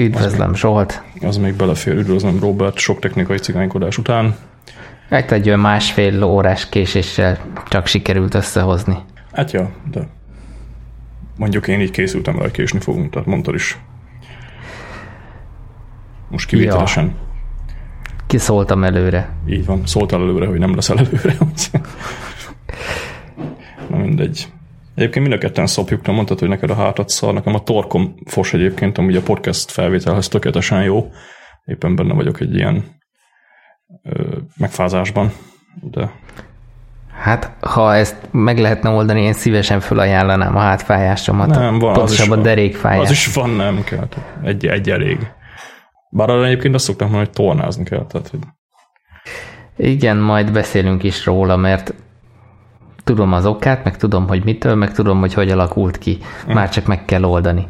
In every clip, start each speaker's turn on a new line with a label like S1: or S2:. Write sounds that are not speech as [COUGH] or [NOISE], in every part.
S1: Üdvözlöm, Zsolt.
S2: Az még belefér, üdvözlöm Robert, sok technikai cigánykodás után.
S1: Hát egy olyan másfél órás késéssel csak sikerült összehozni.
S2: Hát ja, de mondjuk én így készültem rá, késni fogunk, tehát mondtad is. Most kivételesen. Ja.
S1: Kiszóltam előre.
S2: Így van, szóltál előre, hogy nem leszel előre. [LAUGHS] Na mindegy. Egyébként mind a ketten szopjuk, nem mondtad, hogy neked a hátat szar, nekem a torkom fos egyébként, ami a podcast felvételhez tökéletesen jó. Éppen benne vagyok egy ilyen ö, megfázásban, de...
S1: Hát, ha ezt meg lehetne oldani, én szívesen felajánlanám a hátfájásomat.
S2: Nem, van,
S1: Pontosabban a derékfájás.
S2: Az is van, nem kell. Egy, egy elég. Bár arra egyébként azt szoktam mondani, hogy tornázni kell. Tehát, hogy...
S1: Igen, majd beszélünk is róla, mert tudom az okát, meg tudom, hogy mitől, meg tudom, hogy hogy alakult ki. Már csak meg kell oldani.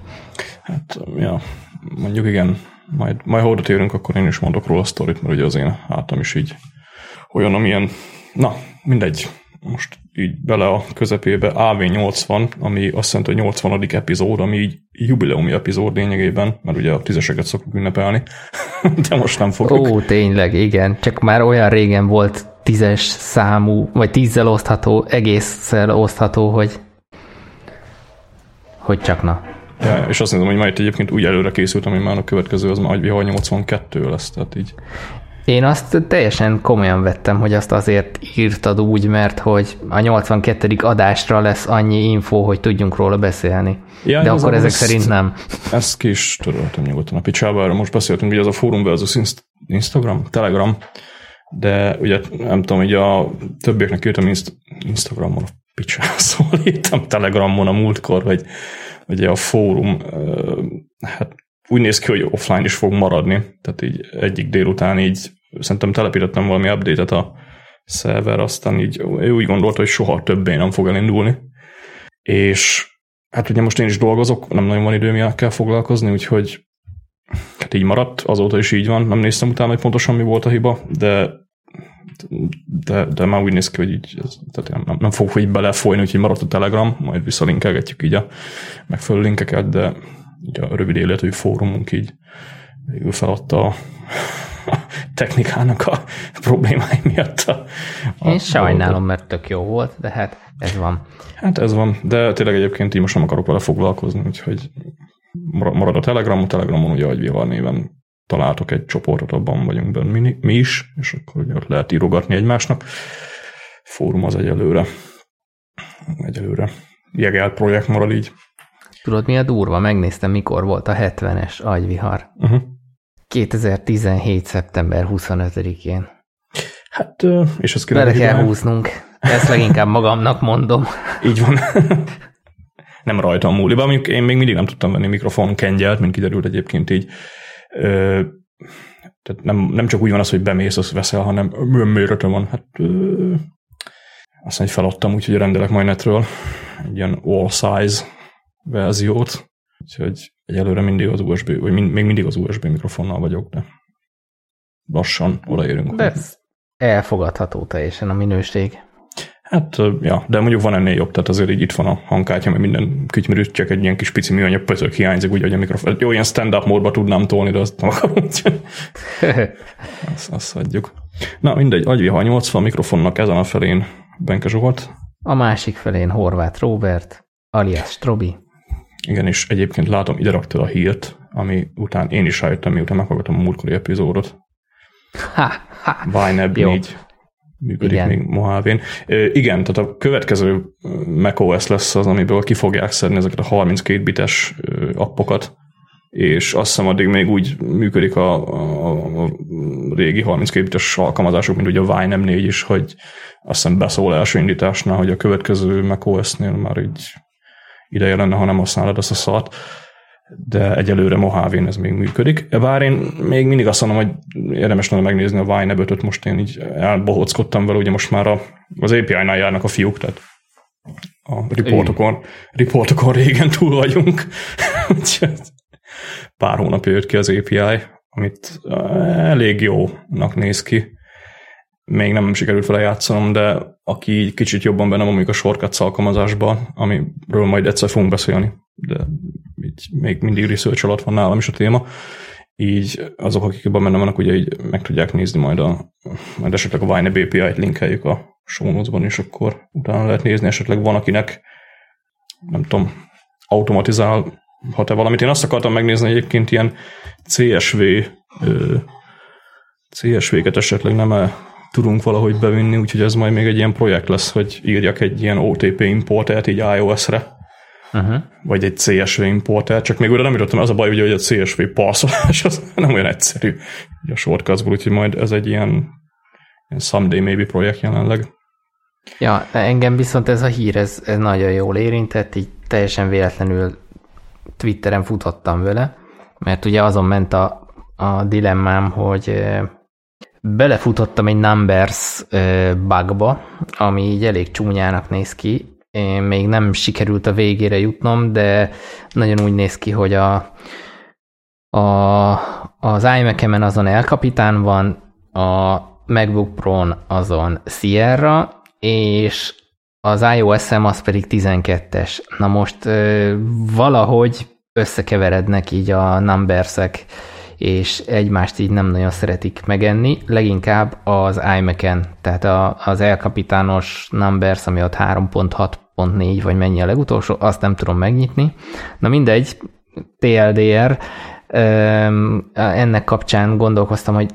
S2: Hát, ja, mondjuk igen, majd, majd ha térünk, akkor én is mondok róla a sztorit, mert ugye az én hátam is így olyan, amilyen, na, mindegy, most így bele a közepébe AV80, ami azt jelenti, hogy 80. epizód, ami így jubileumi epizód lényegében, mert ugye a tízeseket szoktuk ünnepelni, [LAUGHS] de most nem fogjuk.
S1: Ó, tényleg, igen, csak már olyan régen volt tízes számú, vagy tízzel osztható, egészszer osztható, hogy hogy csak na.
S2: Ja, és azt mondom, hogy majd egyébként úgy előre készültem, hogy már a következő az már agyvihar 82 lesz, tehát így.
S1: Én azt teljesen komolyan vettem, hogy azt azért írtad úgy, mert hogy a 82. adásra lesz annyi info, hogy tudjunk róla beszélni. Ja, De akkor ezek ezt, szerint nem.
S2: Ezt ki is töröltem nyugodtan a picsába, most beszéltünk, hogy az a fórum versus Instagram, Telegram, de ugye nem tudom, hogy a többieknek írtam Inst- Instagramon, a picsába [LAUGHS] szóval írtam Telegramon a múltkor, hogy ugye a fórum hát úgy néz ki, hogy offline is fog maradni, tehát így egyik délután így szerintem telepítettem valami update-et a szerver, aztán így ő úgy gondolta, hogy soha többé nem fog elindulni. És hát ugye most én is dolgozok, nem nagyon van időm kell foglalkozni, úgyhogy hát így maradt, azóta is így van, nem néztem utána, hogy pontosan mi volt a hiba, de de, de már úgy néz ki, hogy így, tehát nem, nem fog így belefolyni, úgyhogy maradt a Telegram, majd visszalinkelgetjük így a megfelelő linkeket, de így a rövid életű fórumunk így végül feladta a, a [LAUGHS] technikának a [LAUGHS] problémái miatt. A,
S1: a Én sajnálom, mert tök jó volt, de hát ez van.
S2: Hát ez van, de tényleg egyébként így most nem akarok vele foglalkozni, úgyhogy marad a Telegram, a Telegramon ugye Agyvivar néven találtok egy csoportot, abban vagyunk benne mi, mi is, és akkor ugye ott lehet írogatni egymásnak. Fórum az egyelőre egyelőre jegelt projekt marad így.
S1: Tudod, mi a durva? Megnéztem, mikor volt a 70-es agyvihar. Uh-huh. 2017. szeptember 25-én.
S2: Hát, és ezt
S1: Bele kell húznunk. Ezt leginkább magamnak mondom.
S2: Így van. [LAUGHS] nem rajtam múlik. Mondjuk én még mindig nem tudtam venni mikrofon kengyelt, mint kiderült egyébként így. Ö, tehát nem, nem csak úgy van az, hogy bemész, azt veszel, hanem méretre van. Hát ö, azt hogy feladtam, úgyhogy rendelek majd netről egy ilyen all size verziót. Úgyhogy egyelőre mindig az USB, vagy mind, még mindig az USB mikrofonnal vagyok, de lassan odaérünk.
S1: De ez elfogadható teljesen a minőség.
S2: Hát, ja, de mondjuk van ennél jobb, tehát azért így itt van a hangkártya, mert minden kütymerűt csak egy ilyen kis pici műanyag pötök hiányzik, úgy, hogy a mikrofon. Jó, ilyen stand-up módba tudnám tolni, de azt akarom, [LAUGHS] azt, azt hagyjuk. Na, mindegy, agyviha 80 mikrofonnak ezen a felén Benke Zsolt.
S1: A másik felén Horváth Robert, alias Strobi.
S2: Igen, és egyébként látom, ide raktad a hírt, ami után én is rájöttem, miután meghallgattam a múltkori epizódot.
S1: Ha, ha.
S2: 4 működik igen. még Mojave-n. Igen, tehát a következő macOS lesz az, amiből ki fogják szedni ezeket a 32 bites appokat, és azt hiszem addig még úgy működik a, a, a régi 32 bites alkalmazások, mint ugye a Vine M4 is, hogy azt hiszem beszól első indításnál, hogy a következő macOS-nél már így ideje lenne, ha nem használod azt a szart de egyelőre Mojave-n ez még működik. Bár én még mindig azt mondom, hogy érdemes lenne megnézni a Vine öt most én így elbohockodtam vele, ugye most már a, az API-nál járnak a fiúk, tehát a riportokon, riportokon régen túl vagyunk. [LAUGHS] Pár hónapja jött ki az API, amit elég jónak néz ki. Még nem sikerült vele játszanom, de aki kicsit jobban benne van, a shortcuts alkalmazásban, amiről majd egyszer fogunk beszélni, de így még mindig research alatt van nálam is a téma, így azok, akik jobban benne vannak, ugye így meg tudják nézni majd, a, majd esetleg a Vine API-t linkeljük a show és akkor utána lehet nézni, esetleg van, akinek nem tudom, automatizálhat-e valamit. Én azt akartam megnézni egyébként ilyen CSV CSV-ket esetleg nem -e tudunk valahogy bevinni, úgyhogy ez majd még egy ilyen projekt lesz, hogy írjak egy ilyen OTP importert így iOS-re, uh-huh. vagy egy CSV importert, csak még oda nem jutottam, az a baj, ugye, hogy a CSV parszolás [LAUGHS] az nem olyan egyszerű a shortcutsból, úgyhogy majd ez egy ilyen, ilyen someday maybe projekt jelenleg.
S1: Ja, engem viszont ez a hír, ez, ez nagyon jól érintett, így teljesen véletlenül Twitteren futottam vele, mert ugye azon ment a, a dilemmám, hogy belefutottam egy Numbers bugba, ami így elég csúnyának néz ki. Én még nem sikerült a végére jutnom, de nagyon úgy néz ki, hogy a, a, az imac azon El Capitán van, a MacBook Pro-n azon Sierra, és az iOS-em az pedig 12-es. Na most valahogy összekeverednek így a numbersek és egymást így nem nagyon szeretik megenni, leginkább az iMac-en, tehát a, az elkapitános Numbers, ami ott 3.6.4, vagy mennyi a legutolsó, azt nem tudom megnyitni. Na mindegy, TLDR, ennek kapcsán gondolkoztam, hogy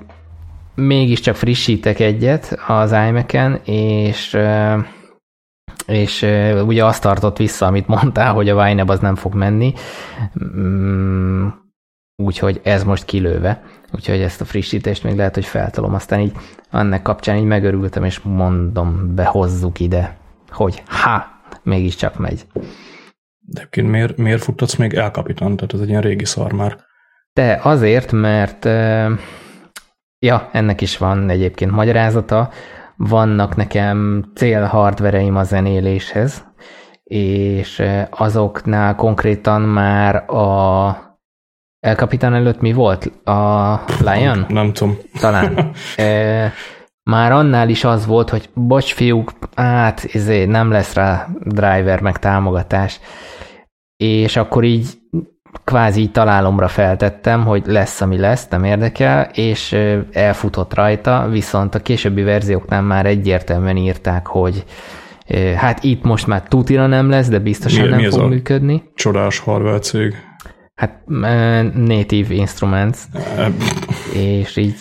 S1: mégiscsak frissítek egyet az iMac-en, és és ugye azt tartott vissza, amit mondtál, hogy a Wineb az nem fog menni. Úgyhogy ez most kilőve, úgyhogy ezt a frissítést még lehet, hogy feltolom, aztán így annak kapcsán így megörültem, és mondom, behozzuk ide, hogy ha, mégiscsak megy.
S2: De egyébként miért, miért futtatsz még elkapitan? Tehát ez egy ilyen régi szar már.
S1: De azért, mert ja, ennek is van egyébként magyarázata, vannak nekem célhardvereim a zenéléshez, és azoknál konkrétan már a El Capitan előtt mi volt? A Lion? Nem,
S2: nem tudom.
S1: Talán. [LAUGHS] e, már annál is az volt, hogy bocs fiúk, hát izé, nem lesz rá driver meg támogatás. És akkor így kvázi így találomra feltettem, hogy lesz, ami lesz, nem érdekel, és elfutott rajta, viszont a későbbi verzióknál már egyértelműen írták, hogy hát itt most már tutira nem lesz, de biztosan mi, nem mi fog működni.
S2: Csodás hardware cég.
S1: Hát Native Instruments, [LAUGHS] és így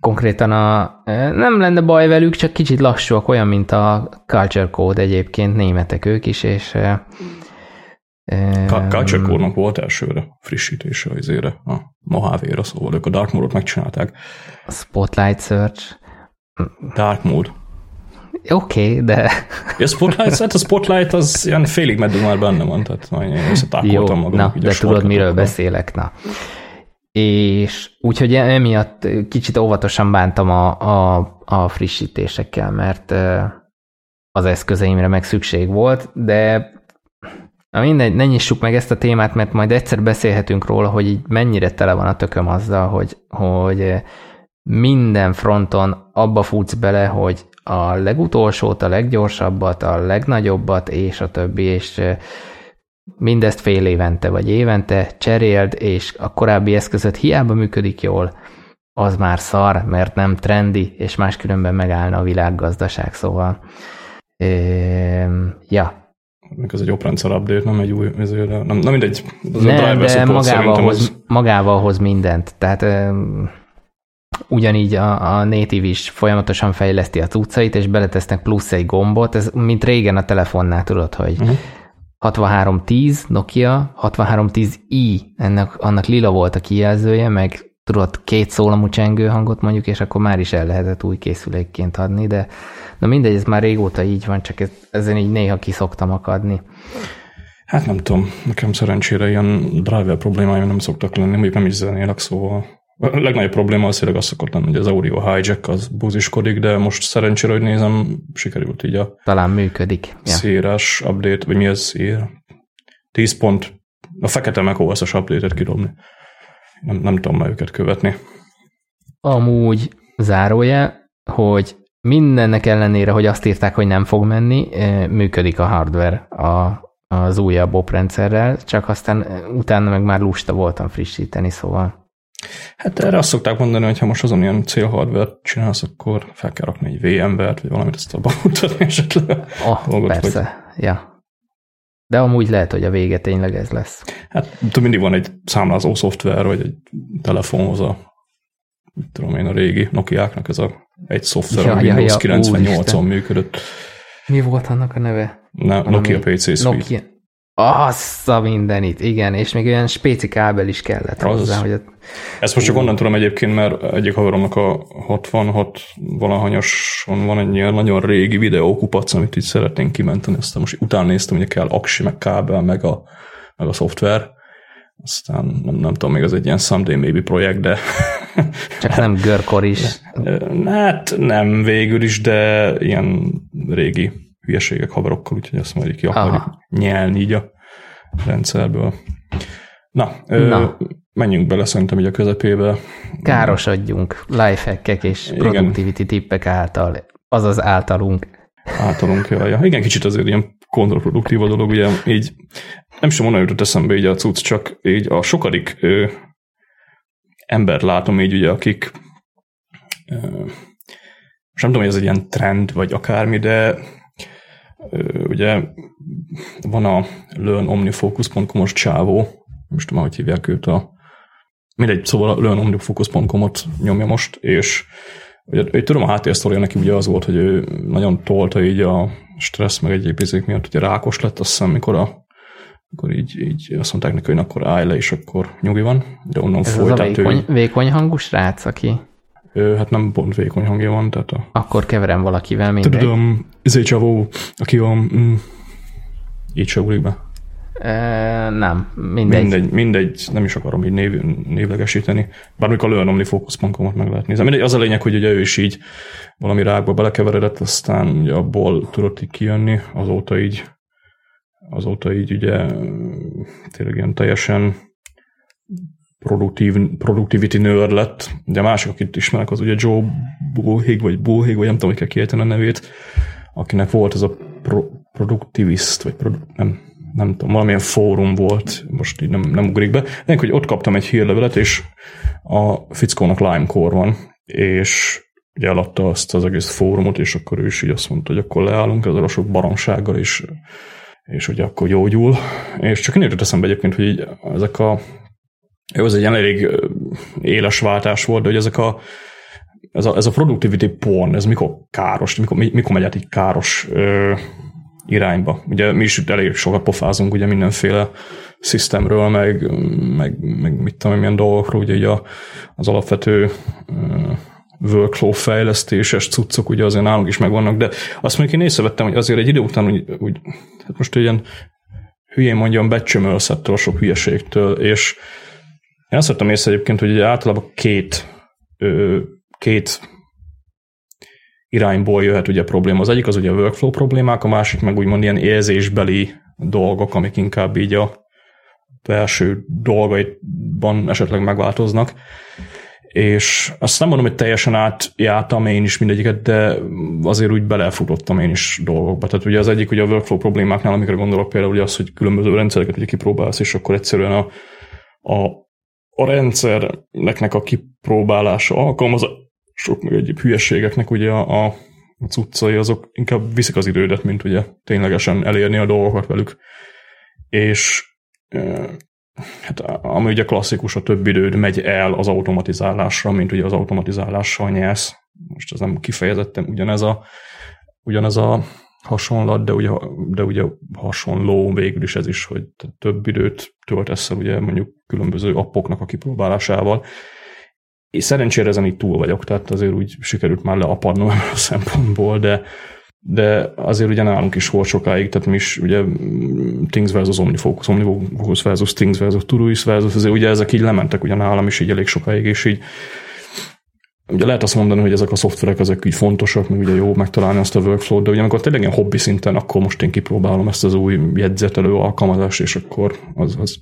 S1: konkrétan a, nem lenne baj velük, csak kicsit lassúak, olyan, mint a Culture Code egyébként, németek ők is, és
S2: Culture Core-nak volt elsőre frissítése az ére, a Mojave-ra, szóval ők a Dark Mode-ot megcsinálták.
S1: A Spotlight Search.
S2: Dark Mode.
S1: Oké, okay, de... [LAUGHS]
S2: A Spotlight, hát a Spotlight az ilyen félig meddig már benne van, tehát én összetákoltam magam.
S1: Na, de tudod, miről akkor. beszélek, na. És úgyhogy emiatt kicsit óvatosan bántam a, a, a frissítésekkel, mert az eszközeimre meg szükség volt, de Na mindegy, ne nyissuk meg ezt a témát, mert majd egyszer beszélhetünk róla, hogy így mennyire tele van a tököm azzal, hogy, hogy minden fronton abba futsz bele, hogy a legutolsót, a leggyorsabbat, a legnagyobbat, és a többi, és mindezt fél évente vagy évente cseréld, és a korábbi eszközöt hiába működik jól, az már szar, mert nem trendi, és máskülönben megállna a világgazdaság, szóval ja,
S2: meg ez egy oprendszer update, nem egy új, ezért, nem, nem mindegy.
S1: Az nem, a de magával hoz, az... magával hoz mindent. Tehát ugyanígy a, a native is folyamatosan fejleszti a cuccait, és beletesznek plusz egy gombot, ez mint régen a telefonnál, tudod, hogy uh-huh. 6310 Nokia, 6310i, ennek, annak lila volt a kijelzője, meg tudod, két szólamú csengő hangot mondjuk, és akkor már is el lehetett új készülékként adni, de na mindegy, ez már régóta így van, csak ez, ezen így néha kiszoktam akadni.
S2: Hát nem tudom, nekem szerencsére ilyen driver problémáim nem szoktak lenni, mondjuk nem is zenélek, szóval a legnagyobb probléma az tényleg az szokott lenni, hogy az audio hijack az búziskodik, de most szerencsére, hogy nézem, sikerült így a
S1: talán működik.
S2: Ja. Széres update, vagy mi ez szér? 10 pont, a fekete macOS-os update-et kidobni nem, nem tudom már őket követni.
S1: Amúgy zárója, hogy mindennek ellenére, hogy azt írták, hogy nem fog menni, működik a hardware a, az újabb oprendszerrel, csak aztán utána meg már lusta voltam frissíteni, szóval
S2: Hát erre azt szokták mondani, hogy ha most azon ilyen célhardware csinálsz, akkor fel kell rakni egy VMware-t, vagy valamit ezt abban mutatni esetleg.
S1: Oh, persze, hogy... ja. De amúgy lehet, hogy a vége tényleg ez lesz.
S2: Hát mindig van egy számlázó szoftver, vagy egy telefonhoz a, tudom én, a régi Nokia-knak ez a egy szoftver, ja, a Windows ja, ja, 98-on működött.
S1: Mi volt annak a neve?
S2: Na, Nokia PC Suite. Nokia,
S1: azt a mindenit, igen, és még olyan spéci kábel is kellett az, hozzá, hogy... Ott...
S2: Ezt most csak onnan tudom egyébként, mert egyik haveromnak a 66 valahanyason van egy ilyen nagyon régi videókupac, amit így szeretnénk kimenteni, aztán most utána néztem, hogy kell aksi, meg kábel, meg a, meg a szoftver, aztán nem, nem tudom, még az egy ilyen someday maybe projekt, de... [LAUGHS]
S1: Csak nem görkor is. [LAUGHS]
S2: Hát nem végül is, de ilyen régi hülyeségek haverokkal, úgyhogy azt majd ki akarjuk nyelni így a rendszerből. Na, Na. Ö, menjünk bele szerintem így a közepébe.
S1: Károsodjunk lifehackek és productivity Igen. tippek által, azaz általunk.
S2: Általunk, ja, ja. Igen, kicsit azért ilyen kontraproduktív a dolog, ugye így nem sem onnan jutott eszembe így a cucc, csak így a sokadik ö, ember látom így ugye, akik ö, most nem tudom, hogy ez egy ilyen trend, vagy akármi, de ugye van a learnomnifocus.com-os csávó, most tudom, hogy hívják őt a mindegy, szóval a learnomnifocus.com-ot nyomja most, és ugye, én tudom a háttérsztoria neki ugye az volt, hogy ő nagyon tolta így a stressz meg egyéb izék miatt, ugye rákos lett, azt hiszem, mikor a akkor így, így azt mondták neki, hogy akkor állj le, és akkor nyugi van, de onnan Ez
S1: folytat az a vékony, ő... vékony hangú srác, aki
S2: ő, hát nem pont vékony hangja van, tehát a...
S1: Akkor keverem valakivel mindegy.
S2: Tudom, ez egy csavó, aki a... Mm, így se be.
S1: Nem, mindegy.
S2: mindegy. Mindegy, nem is akarom így név, névlegesíteni. Bármikor a learnomnifocus.com-ot meg lehet nézni. Mindegy, az a lényeg, hogy ugye ő is így valami rákba belekeveredett, aztán ugye abból tudott így kijönni, azóta így azóta így ugye tényleg ilyen teljesen produktív, productivity nerd lett. Ugye a másik, akit ismerek, az ugye Joe Bullhig, vagy Bullhig, vagy nem tudom, hogy kell kiejteni a nevét, akinek volt ez a pro, produktivist, vagy produ, nem, nem tudom, valamilyen fórum volt, most így nem, nem ugrik be. De hogy ott kaptam egy hírlevelet, és a fickónak Limecore van, és ugye eladta azt az egész fórumot, és akkor ő is így azt mondta, hogy akkor leállunk ezzel a sok baromsággal, és, és ugye akkor gyógyul. És csak én jutott eszembe egyébként, hogy így ezek a jó, ez egy elég éles váltás volt, de hogy ezek a, ez a, ez a productivity porn, ez mikor káros, mikor, mikor megy át így káros ö, irányba. Ugye mi is elég sokat pofázunk ugye mindenféle systemről, meg, meg, meg mit tudom, milyen dolgokról, ugye, ugye az alapvető workflow fejlesztéses cuccok ugye azért nálunk is megvannak, de azt mondjuk én észrevettem, hogy azért egy idő után úgy, úgy hát most ilyen hülyén mondjam, becsömölsz ettől a sok hülyeségtől, és én azt vettem észre egyébként, hogy általában két, ö, két irányból jöhet ugye probléma. Az egyik az ugye a workflow problémák, a másik meg úgymond ilyen érzésbeli dolgok, amik inkább így a belső dolgaitban esetleg megváltoznak. És azt nem mondom, hogy teljesen átjártam én is mindegyiket, de azért úgy belefutottam én is dolgokba. Tehát ugye az egyik ugye a workflow problémáknál, amikor gondolok például ugye az, hogy különböző rendszereket ugye kipróbálsz, és akkor egyszerűen a, a a rendszernek a kipróbálása, alkalmazások, meg egyéb hülyességeknek ugye a, a cuccai, azok inkább viszik az idődet, mint ugye ténylegesen elérni a dolgokat velük. És hát ami ugye klasszikus, a több időd megy el az automatizálásra, mint ugye az automatizálással nyelsz. Most ez nem kifejezetten ugyanez a, ugyanez a hasonlat, de ugye, de ugye hasonló végül is ez is, hogy több időt töltesz el ugye mondjuk különböző appoknak a kipróbálásával. És szerencsére ezen itt túl vagyok, tehát azért úgy sikerült már leapadnom ebből a szempontból, de, de azért ugye nálunk is volt sokáig, tehát mi is ugye Things versus Omnifocus, Omnifocus versus Things versus Todoist versus, azért ugye ezek így lementek ugye nálam is így elég sokáig, és így Ugye lehet azt mondani, hogy ezek a szoftverek ezek így fontosak, meg ugye jó megtalálni azt a workflow-t, de ugye amikor tényleg ilyen hobbi szinten, akkor most én kipróbálom ezt az új jegyzetelő alkalmazást, és akkor az, az,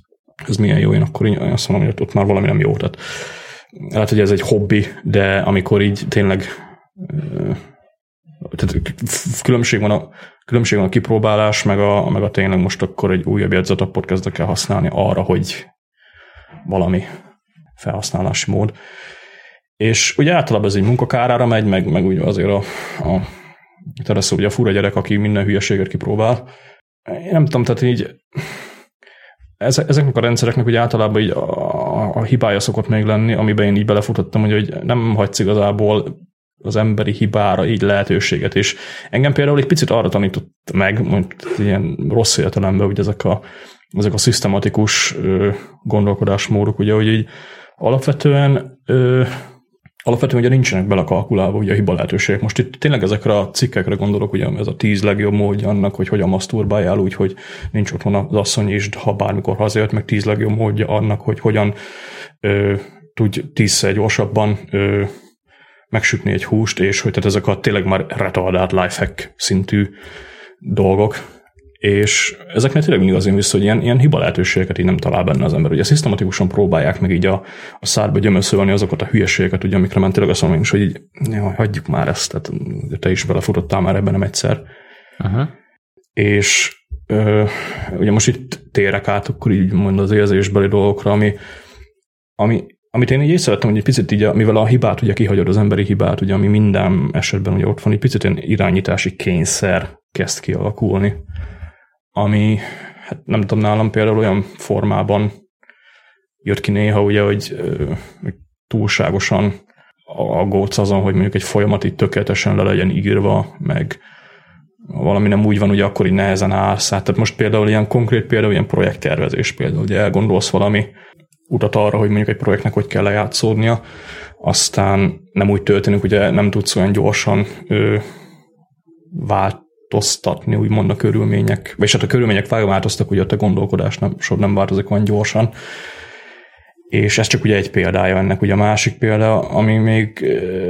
S2: az milyen jó, én akkor én azt mondom, hogy ott már valami nem jó. Tehát lehet, hogy ez egy hobbi, de amikor így tényleg tehát különbség van a, különbség van a kipróbálás, meg a, meg a tényleg most akkor egy újabb jegyzetapot kezdek el használni arra, hogy valami felhasználási mód. És ugye általában ez egy munkakárára megy, meg, meg ugye azért a, a tehát ugye a fura gyerek, aki minden hülyeséget kipróbál. Én nem tudom, tehát így ezeknek a rendszereknek ugye általában így a hibája szokott még lenni, amiben én így belefutottam, hogy, hogy nem hagysz igazából az emberi hibára így lehetőséget, és engem például egy picit arra tanított meg, mondjuk ilyen rossz értelemben, hogy ezek a, ezek a szisztematikus gondolkodásmódok, ugye, hogy így alapvetően alapvetően ugye nincsenek belekalkulálva ugye a hiba lehetőségek. Most itt tényleg ezekre a cikkekre gondolok, ugye ez a tíz legjobb módja annak, hogy hogyan maszturbáljál úgy, hogy nincs otthon az asszony is, ha bármikor hazajött, meg tíz legjobb módja annak, hogy hogyan ö, tudj tízszer gyorsabban ö, megsütni egy húst, és hogy tehát ezek a tényleg már retardált lifehack szintű dolgok, és ezeknek tényleg mindig azért vissza, hogy ilyen, ilyen hiba lehetőségeket így nem talál benne az ember. Ugye szisztematikusan próbálják meg így a, a szádba gyömöszölni azokat a hülyeségeket, ugye, amikre már tényleg azt mondom hogy így, jaj, hagyjuk már ezt, tehát te is belefutottál már ebben nem egyszer. Uh-huh. És ö, ugye most itt térek át akkor így mond az érzésbeli dolgokra, ami, ami amit én így észrevettem, hogy egy picit így, mivel a hibát ugye kihagyod az emberi hibát, ugye, ami minden esetben ugye ott van, egy picit ilyen irányítási kényszer kezd kialakulni ami hát nem tudom, nálam például olyan formában jött ki néha, ugye, hogy, hogy túlságosan aggódsz azon, hogy mondjuk egy folyamat itt tökéletesen le legyen írva, meg valami nem úgy van, ugye akkor így nehezen állsz át. Tehát most például ilyen konkrét például ilyen projekttervezés például, ugye elgondolsz valami utat arra, hogy mondjuk egy projektnek hogy kell lejátszódnia, aztán nem úgy történik, ugye nem tudsz olyan gyorsan ö, vált, változtatni, úgymond a körülmények, vagy hát a körülmények változtak, ugye ott a gondolkodás nem, sor nem változik olyan gyorsan. És ez csak ugye egy példája ennek. Ugye a másik példa, ami még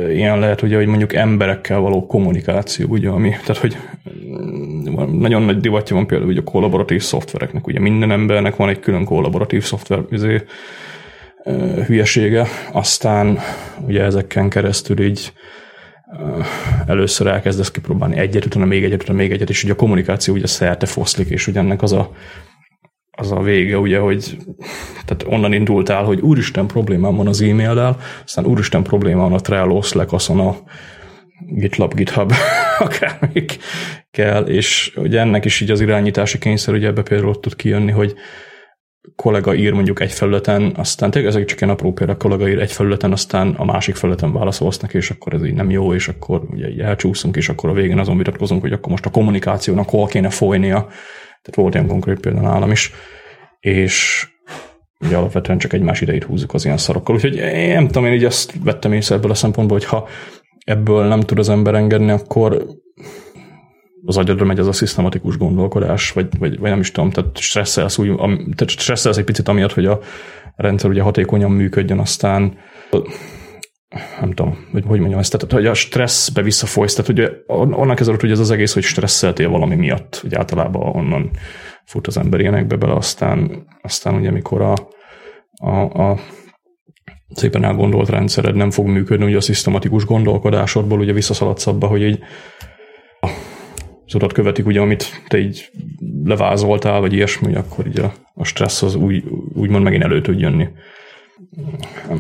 S2: ilyen lehet, ugye, hogy mondjuk emberekkel való kommunikáció, ugye, ami, tehát hogy mm, nagyon nagy divatja van például ugye a kollaboratív szoftvereknek. Ugye minden embernek van egy külön kollaboratív szoftver izé, hülyesége, aztán ugye ezeken keresztül így először elkezdesz kipróbálni egyet, utána még egyet, utána még egyet, és ugye a kommunikáció ugye szerte foszlik, és ugye ennek az a, az a vége, ugye, hogy tehát onnan indultál, hogy úristen problémám van az e-maillel, aztán úristen problémám van a Trello, Slack, azon a GitLab, GitHub, [LAUGHS] akármik kell, és ugye ennek is így az irányítási kényszer, ugye ebbe például ott tud kijönni, hogy kollega ír mondjuk egy felületen, aztán tényleg ezek csak ilyen apró példa, kollega ír egy felületen, aztán a másik felületen válaszolsz neki, és akkor ez így nem jó, és akkor ugye így elcsúszunk, és akkor a végén azon vitatkozunk, hogy akkor most a kommunikációnak hol kéne folynia. Tehát volt ilyen konkrét példa nálam is. És ugye alapvetően csak egymás idejét húzzuk az ilyen szarokkal. Úgyhogy én nem tudom, én így azt vettem észre ebből a szempontból, hogy ha ebből nem tud az ember engedni, akkor az agyadra megy az a szisztematikus gondolkodás, vagy, vagy, vagy nem is tudom, tehát stresszelsz, úgy, tehát stresszelsz egy picit amiatt, hogy a rendszer ugye hatékonyan működjön, aztán nem tudom, hogy hogy mondjam ezt, tehát hogy a stresszbe visszafolysz, tehát ugye onnan kezdődött, hogy ez az egész, hogy stresszeltél valami miatt, hogy általában onnan fut az ember ilyenekbe bele, aztán, aztán ugye mikor a, a, a szépen elgondolt rendszered nem fog működni, ugye a szisztematikus gondolkodásodból ugye visszaszaladsz abba, hogy egy az utat követik, ugye, amit te így levázoltál, vagy ilyesmi, akkor így a, a stressz az úgy, úgymond megint elő tud jönni.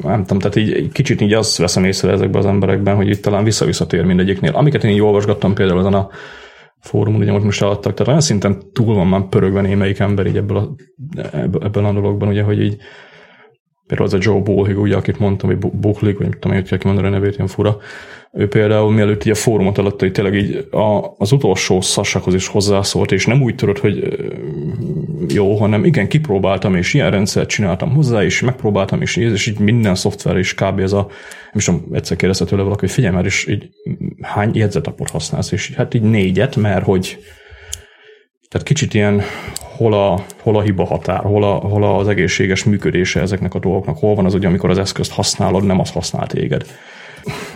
S2: Nem, tudom, tehát így kicsit így azt veszem észre ezekben az emberekben, hogy itt talán vissza-visszatér mindegyiknél. Amiket én így olvasgattam például ezen a fórumon, ugye most most eladtak, tehát olyan szinten túl van már pörögve némelyik ember így ebből a, ebből a dologban, ugye, hogy így például az a Joe Bullhig, ugye, akit mondtam, hogy Buchlik, vagy nem tudom, hogy kell kimondani a nevét, ilyen fura, ő például mielőtt így a fórumot alatt, hogy tényleg így a, az utolsó szasakhoz is hozzászólt, és nem úgy tudod, hogy jó, hanem igen, kipróbáltam, és ilyen rendszert csináltam hozzá, és megpróbáltam, és, és így minden szoftver is kb. ez a, nem is tudom, egyszer kérdezte tőle valaki, hogy figyelj már, és így hány jegyzetapot használsz, és hát így négyet, mert hogy tehát kicsit ilyen hol a, hol a hiba határ, hol, a, hol az egészséges működése ezeknek a dolgoknak, hol van az, hogy amikor az eszközt használod, nem az használ téged.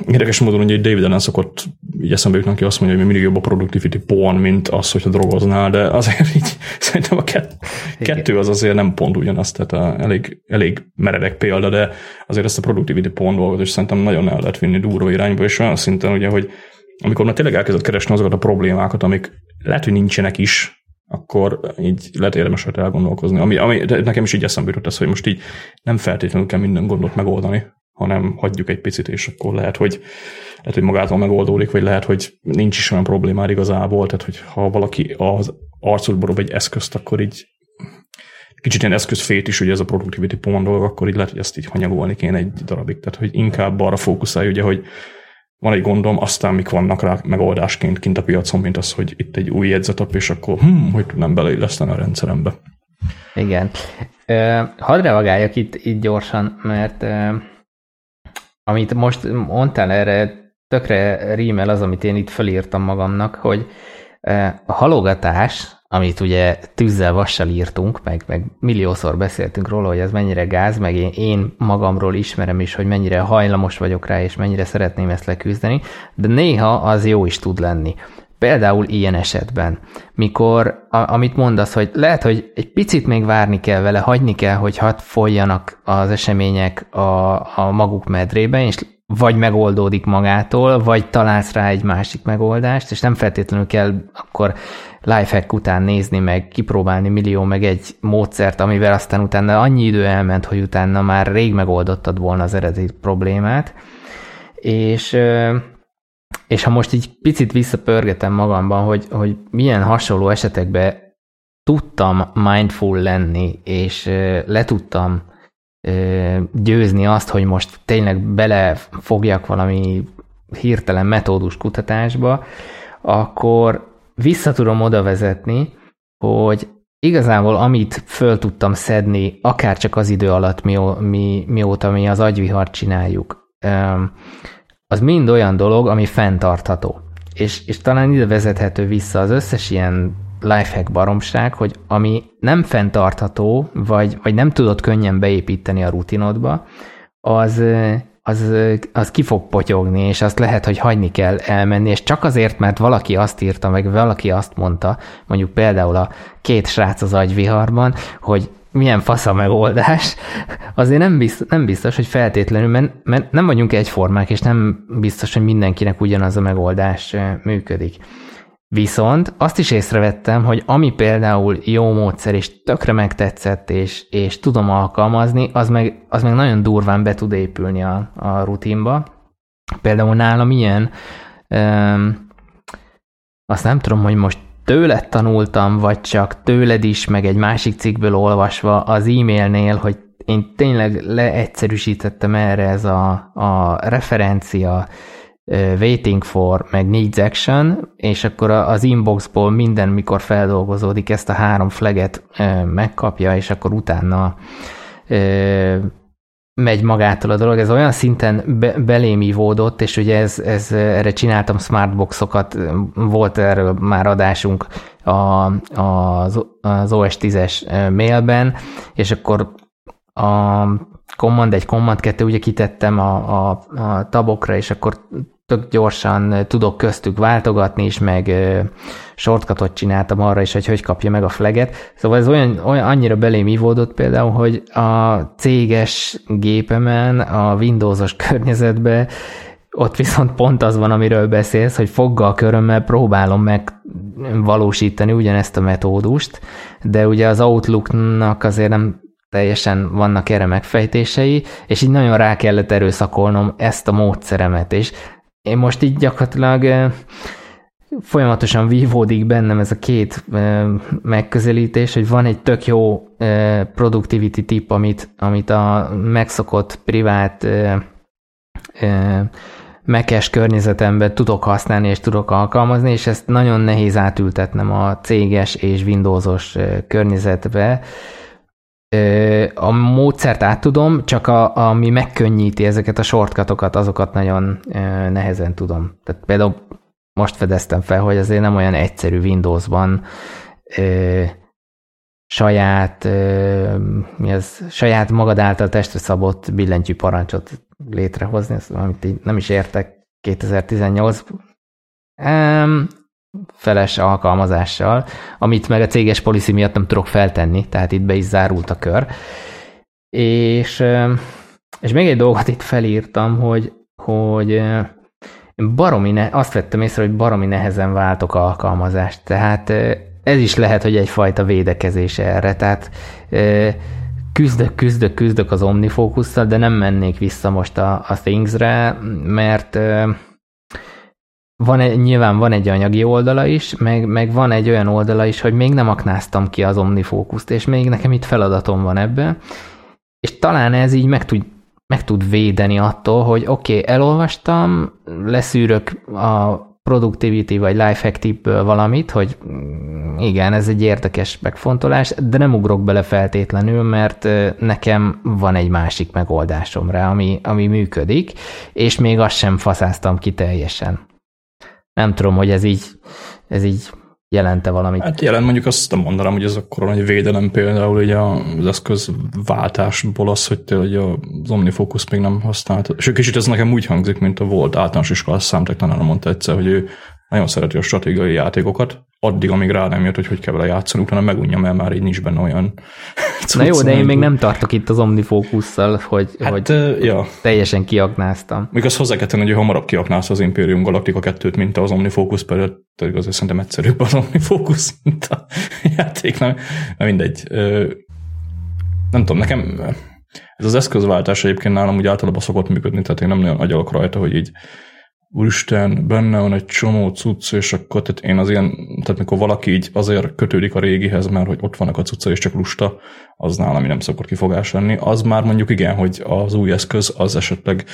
S2: Érdekes módon, hogy David Allen szokott így eszembe jutni, aki azt mondja, hogy mindig jobb a productivity porn, mint az, hogyha drogoznál, de azért így [LAUGHS] szerintem a kett, kettő az azért nem pont ugyanaz, tehát a, elég, elég meredek példa, de azért ezt a productivity porn dolgot is szerintem nagyon el lehet vinni durva irányba, és olyan szinten ugye, hogy amikor már tényleg elkezdett keresni azokat a problémákat, amik lehet, hogy nincsenek is, akkor így lehet érdemes rajta elgondolkozni. Ami, ami nekem is így eszembe jutott ez, hogy most így nem feltétlenül kell minden gondot megoldani, hanem hagyjuk egy picit, és akkor lehet, hogy, lehet, hogy magától megoldódik, vagy lehet, hogy nincs is olyan problémád igazából, tehát hogy ha valaki az arcodba egy eszközt, akkor így kicsit ilyen eszközfét is, ugye ez a productivity pont dolog, akkor így lehet, hogy ezt így hanyagolni kéne egy darabig. Tehát, hogy inkább arra fókuszálj, ugye, hogy van egy gondom, aztán mik vannak rá megoldásként kint a piacon, mint az, hogy itt egy új jegyzetap, és akkor hm, hogy tudnám beleilleszteni a rendszerembe.
S1: Igen. Hadd reagáljak itt, itt gyorsan, mert amit most mondtál erre, tökre rímel az, amit én itt felírtam magamnak, hogy a halogatás, amit ugye tűzzel vassal írtunk, meg, meg milliószor beszéltünk róla, hogy ez mennyire gáz, meg én, én magamról ismerem is, hogy mennyire hajlamos vagyok rá, és mennyire szeretném ezt leküzdeni, de néha az jó is tud lenni. Például ilyen esetben, mikor, a, amit mondasz, hogy lehet, hogy egy picit még várni kell vele, hagyni kell, hogy hadd folyjanak az események a, a maguk medrében, és vagy megoldódik magától, vagy találsz rá egy másik megoldást, és nem feltétlenül kell akkor lifehack után nézni, meg kipróbálni millió, meg egy módszert, amivel aztán utána annyi idő elment, hogy utána már rég megoldottad volna az eredeti problémát. És, és ha most így picit visszapörgetem magamban, hogy, hogy milyen hasonló esetekben tudtam mindful lenni, és le tudtam győzni azt, hogy most tényleg belefogjak valami hirtelen metódus kutatásba, akkor vissza tudom oda vezetni, hogy igazából amit föl tudtam szedni, akár csak az idő alatt, mi, mi, mióta mi az agyvihart csináljuk, az mind olyan dolog, ami fenntartható. És, és talán ide vezethető vissza az összes ilyen lifehack baromság, hogy ami nem fenntartható, vagy, vagy nem tudod könnyen beépíteni a rutinodba, az, az, az ki fog potyogni, és azt lehet, hogy hagyni kell elmenni, és csak azért, mert valaki azt írta, meg valaki azt mondta, mondjuk például a két srác az agyviharban, hogy milyen fasz a megoldás, [LAUGHS] azért nem biztos, nem biztos hogy feltétlenül, mert, mert nem vagyunk egyformák, és nem biztos, hogy mindenkinek ugyanaz a megoldás működik. Viszont azt is észrevettem, hogy ami például jó módszer, és tökre megtetszett, és, és tudom alkalmazni, az meg, az meg nagyon durván be tud épülni a, a rutinba. Például nálam ilyen, um, azt nem tudom, hogy most tőled tanultam, vagy csak tőled is, meg egy másik cikkből olvasva az e-mailnél, hogy én tényleg leegyszerűsítettem erre ez a, a referencia, waiting for, meg needs action, és akkor az inboxból minden, mikor feldolgozódik, ezt a három flaget megkapja, és akkor utána megy magától a dolog. Ez olyan szinten be, belém ivódott, és ugye ez, ez, erre csináltam smartboxokat, volt erről már adásunk a, az, az OS 10-es mailben, és akkor a Command 1, Command 2 ugye kitettem a, a, a tabokra, és akkor tök gyorsan tudok köztük váltogatni is, meg shortcutot csináltam arra is, hogy hogy kapja meg a flaget. Szóval ez olyan, olyan annyira belém ivódott például, hogy a céges gépemen, a Windowsos [LAUGHS] környezetben ott viszont pont az van, amiről beszélsz, hogy foggal körömmel próbálom megvalósítani ugyanezt a metódust, de ugye az Outlooknak azért nem teljesen vannak erre megfejtései, és így nagyon rá kellett erőszakolnom ezt a módszeremet, és én most így gyakorlatilag folyamatosan vívódik bennem ez a két megközelítés, hogy van egy tök jó productivity tip, amit, amit a megszokott privát mekes környezetemben tudok használni és tudok alkalmazni, és ezt nagyon nehéz átültetnem a céges és Windowsos környezetbe, a módszert át tudom, csak a, ami megkönnyíti ezeket a shortcutokat, azokat nagyon nehezen tudom. Tehát például most fedeztem fel, hogy azért nem olyan egyszerű Windowsban ö, saját, ö, mi az, saját magad által testre szabott billentyű parancsot létrehozni, ezt, amit így nem is értek 2018 um, feles alkalmazással, amit meg a céges policy miatt nem tudok feltenni, tehát itt be is zárult a kör. És, és még egy dolgot itt felírtam, hogy, hogy baromi ne, azt vettem észre, hogy baromi nehezen váltok alkalmazást, tehát ez is lehet, hogy egyfajta védekezés erre, tehát küzdök, küzdök, küzdök az omnifókusszal, de nem mennék vissza most a, a Things-re, mert van egy, nyilván van egy anyagi oldala is, meg, meg van egy olyan oldala is, hogy még nem aknáztam ki az omnifókuszt, és még nekem itt feladatom van ebbe, és talán ez így meg tud, meg tud védeni attól, hogy oké, okay, elolvastam, leszűrök a productivity vagy lifehack tipből valamit, hogy igen, ez egy érdekes megfontolás, de nem ugrok bele feltétlenül, mert nekem van egy másik megoldásom rá, ami, ami működik, és még azt sem faszáztam ki teljesen. Nem tudom, hogy ez így, ez így jelente valamit.
S2: Hát jelent mondjuk azt nem mondanám, hogy ez akkor nagy védelem például ugye az eszközváltásból az, hogy tényleg az OmniFocus még nem használt. És kicsit ez nekem úgy hangzik, mint a volt általános iskolás számtechtanára mondta egyszer, hogy ő nagyon szereti a stratégiai játékokat, addig, amíg rá nem jött, hogy hogy kell vele játszani, utána megunja, mert már így nincs benne olyan [LAUGHS]
S1: Na jó, de én még nem tartok itt az omnifókusszal, hogy,
S2: hát,
S1: hogy
S2: ja.
S1: teljesen kiaknáztam.
S2: Még az hozzá kell tenni, hogy hamarabb kiaknázta az Imperium Galactica 2-t, mint az omnifókusz, pedig azért szerintem egyszerűbb az omnifókusz, mint a [LAUGHS] játék, nem, nem mindegy. Nem tudom, nekem ez az eszközváltás egyébként nálam úgy általában szokott működni, tehát én nem nagyon agyalok rajta, hogy így úristen, benne van egy csomó cucc, és akkor tehát én az ilyen, tehát mikor valaki így azért kötődik a régihez, mert hogy ott vannak a cucca, és csak lusta, az nálam nem szokott kifogás lenni. Az már mondjuk igen, hogy az új eszköz az esetleg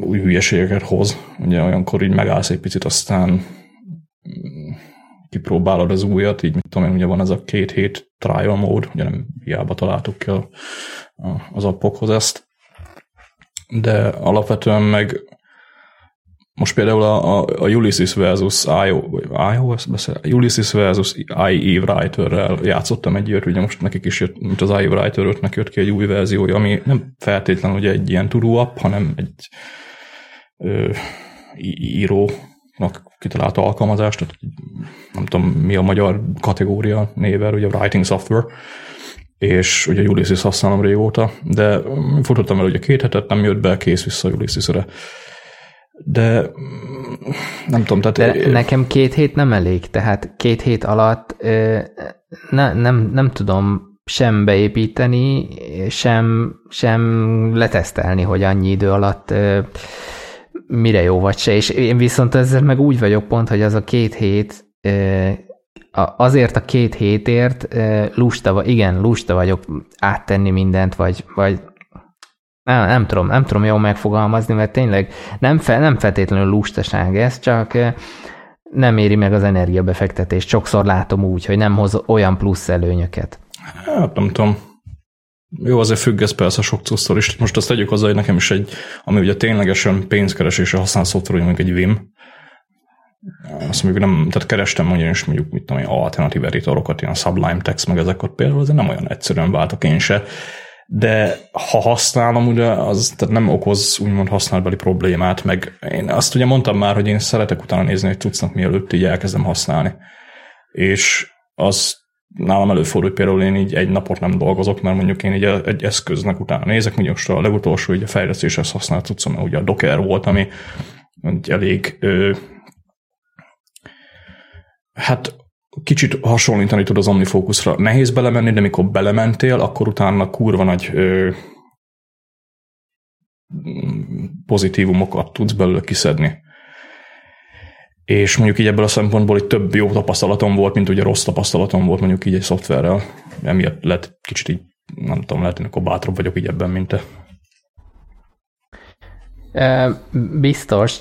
S2: új hülyeségeket hoz. Ugye olyankor így megállsz egy picit, aztán kipróbálod az újat, így mit tudom én, ugye van ez a két hét trial mode, ugye nem hiába találtuk ki az appokhoz ezt, de alapvetően meg most például a, a, a Ulysses versus IO, IOS beszél, Ulysses versus IE Writer-rel játszottam egy ilyet, ugye most nekik is jött, mint az IE Writer 5 jött ki egy új verziója, ami nem feltétlenül ugye egy ilyen to app, hanem egy ö, írónak kitalált alkalmazás, tehát nem tudom mi a magyar kategória néver, ugye writing software, és ugye Ulysses használom régóta, de futottam el ugye két hetet, nem jött be, kész vissza Ulysses-re de nem tudom, tehát...
S1: De nekem két hét nem elég, tehát két hét alatt ne, nem, nem tudom sem beépíteni, sem, sem letesztelni, hogy annyi idő alatt mire jó vagy se, és én viszont ezzel meg úgy vagyok pont, hogy az a két hét azért a két hétért lusta, igen, lusta vagyok áttenni mindent, vagy, vagy nem, nem tudom, nem tudom jól megfogalmazni, mert tényleg nem, fe, nem feltétlenül lustaság ez, csak nem éri meg az energiabefektetést. Sokszor látom úgy, hogy nem hoz olyan plusz előnyöket.
S2: Hát nem tudom. Jó, azért függ ez persze sok cusztól is. Most azt tegyük hozzá, hogy nekem is egy, ami ugye ténylegesen pénzkeresésre használ szoftver, hogy mondjuk egy Vim, azt mondjuk nem, tehát kerestem mondjuk is mondjuk, mit tudom én, alternatív editorokat, ilyen Sublime Text, meg ezeket például, azért nem olyan egyszerűen váltok én se de ha használom, ugye az tehát nem okoz úgymond használbeli problémát, meg én azt ugye mondtam már, hogy én szeretek utána nézni egy tudsznak, mielőtt így elkezdem használni. És az nálam előfordul, hogy például én így egy napot nem dolgozok, mert mondjuk én így egy eszköznek utána nézek, mondjuk most a legutolsó így a fejlesztéshez használt tudszom, ugye a Docker volt, ami elég ö, hát kicsit hasonlítani tud az OmniFocusra. Nehéz belemenni, de mikor belementél, akkor utána kurva nagy ö, pozitívumokat tudsz belőle kiszedni. És mondjuk így ebből a szempontból hogy több jó tapasztalatom volt, mint ugye rossz tapasztalatom volt mondjuk így egy szoftverrel. Emiatt lehet kicsit így, nem tudom, lehet, hogy akkor bátrabb vagyok így ebben, mint te.
S1: Biztos,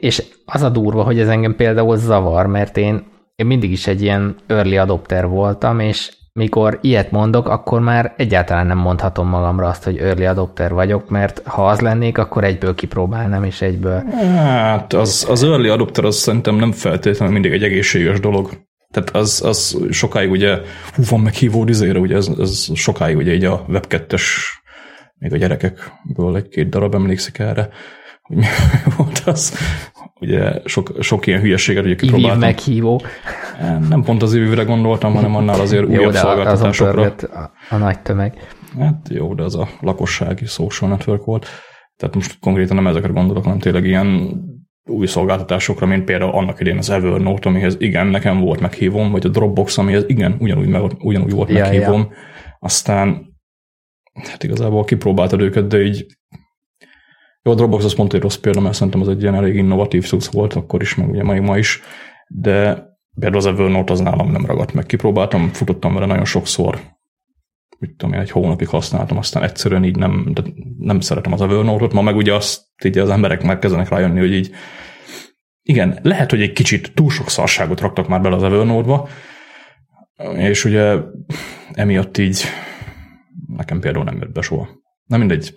S1: és az a durva, hogy ez engem például zavar, mert én én mindig is egy ilyen early adopter voltam, és mikor ilyet mondok, akkor már egyáltalán nem mondhatom magamra azt, hogy early adopter vagyok, mert ha az lennék, akkor egyből kipróbálnám, és egyből...
S2: Hát az, az early adopter az szerintem nem feltétlenül mindig egy egészséges dolog. Tehát az, az sokáig ugye, hú, van meghívó izére, ugye ez, ez sokáig ugye így a web még a gyerekekből egy-két darab emlékszik erre, hogy mi [LAUGHS] volt az, ugye sok, sok ilyen hülyeséget ugye kipróbáltam.
S1: Iviv meghívó.
S2: Nem pont az ivivre gondoltam, hanem annál azért jó, újabb szolgáltatásokra.
S1: A, a nagy tömeg.
S2: Hát jó, de az a lakossági social network volt. Tehát most konkrétan nem ezekre gondolok, hanem tényleg ilyen új szolgáltatásokra, mint például annak idén az Evernote, amihez igen, nekem volt meghívom, vagy a Dropbox, amihez igen, ugyanúgy, meg, ugyanúgy volt ja, meghívom. Ja. Aztán hát igazából kipróbáltad őket, de így jó, a Dropbox azt mondta, hogy rossz példa, mert szerintem az egy ilyen elég innovatív szusz volt akkor is, meg ugye mai ma is, de például az Evernote az nálam nem ragadt meg. Kipróbáltam, futottam vele nagyon sokszor, mit tudom én, egy hónapig használtam, aztán egyszerűen így nem, de nem szeretem az Evernote-ot, ma meg ugye azt így az emberek már kezdenek rájönni, hogy így igen, lehet, hogy egy kicsit túl sok szarságot raktak már bele az Evernote-ba, és ugye emiatt így nekem például nem jött be soha. Nem mindegy.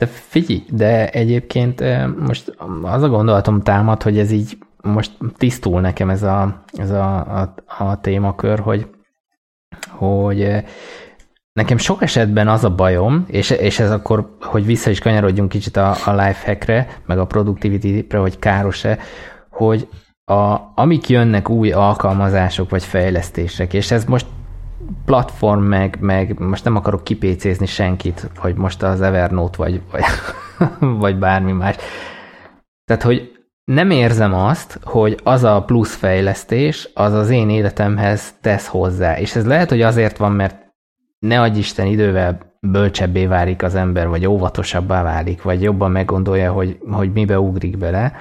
S1: De figyelj, de egyébként most az a gondolatom támad, hogy ez így most tisztul nekem ez a, ez a, a, a témakör, hogy, hogy nekem sok esetben az a bajom, és, és ez akkor, hogy vissza is kanyarodjunk kicsit a, a lifehackre, meg a productivity-re, hogy káros-e, hogy a, amik jönnek új alkalmazások vagy fejlesztések, és ez most platform, meg, meg most nem akarok kipécézni senkit, hogy most az Evernote vagy, vagy, [LAUGHS] vagy bármi más. Tehát, hogy nem érzem azt, hogy az a plusz fejlesztés, az az én életemhez tesz hozzá. És ez lehet, hogy azért van, mert ne adj Isten idővel bölcsebbé válik az ember, vagy óvatosabbá válik, vagy jobban meggondolja, hogy, hogy mibe ugrik bele.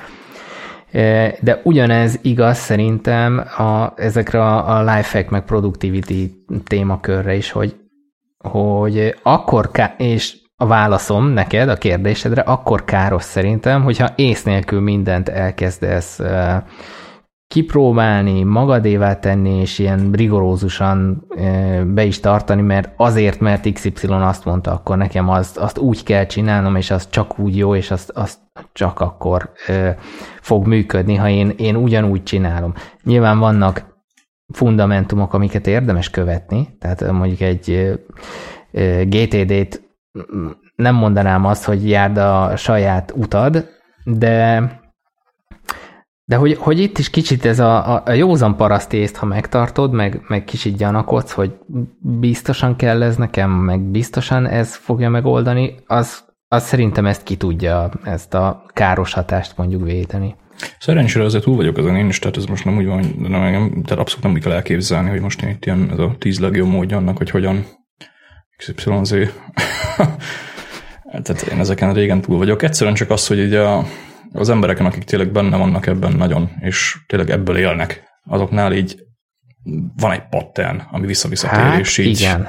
S1: E, de ugyanez igaz szerintem a, ezekre a, a lifehack meg productivity témakörre is, hogy, hogy akkor, ká- és a válaszom neked a kérdésedre, akkor káros szerintem, hogyha ész nélkül mindent elkezdesz e, kipróbálni, magadévá tenni, és ilyen rigorózusan be is tartani, mert azért, mert XY azt mondta, akkor nekem azt, azt úgy kell csinálnom, és az csak úgy jó, és azt, azt csak akkor fog működni, ha én, én ugyanúgy csinálom. Nyilván vannak fundamentumok, amiket érdemes követni, tehát mondjuk egy GTD-t nem mondanám azt, hogy járd a saját utad, de de hogy, hogy itt is kicsit ez a, a, a józan parasztészt, ha megtartod, meg, meg kicsit gyanakodsz, hogy biztosan kell ez nekem, meg biztosan ez fogja megoldani, az, az szerintem ezt ki tudja, ezt a káros hatást mondjuk védeni.
S2: Szerencsére azért túl vagyok ezen én is, tehát ez most nem úgy van, nem, nem, tehát abszolút nem úgy kell elképzelni, hogy most itt ilyen ez a tíz legjobb módja annak, hogy hogyan XYZ. [LAUGHS] tehát én ezeken régen túl vagyok. Egyszerűen csak az, hogy így a, az embereken, akik tényleg benne vannak ebben nagyon, és tényleg ebből élnek, azoknál így van egy pattern, ami vissza-visszatér, hát, és így...
S1: igen.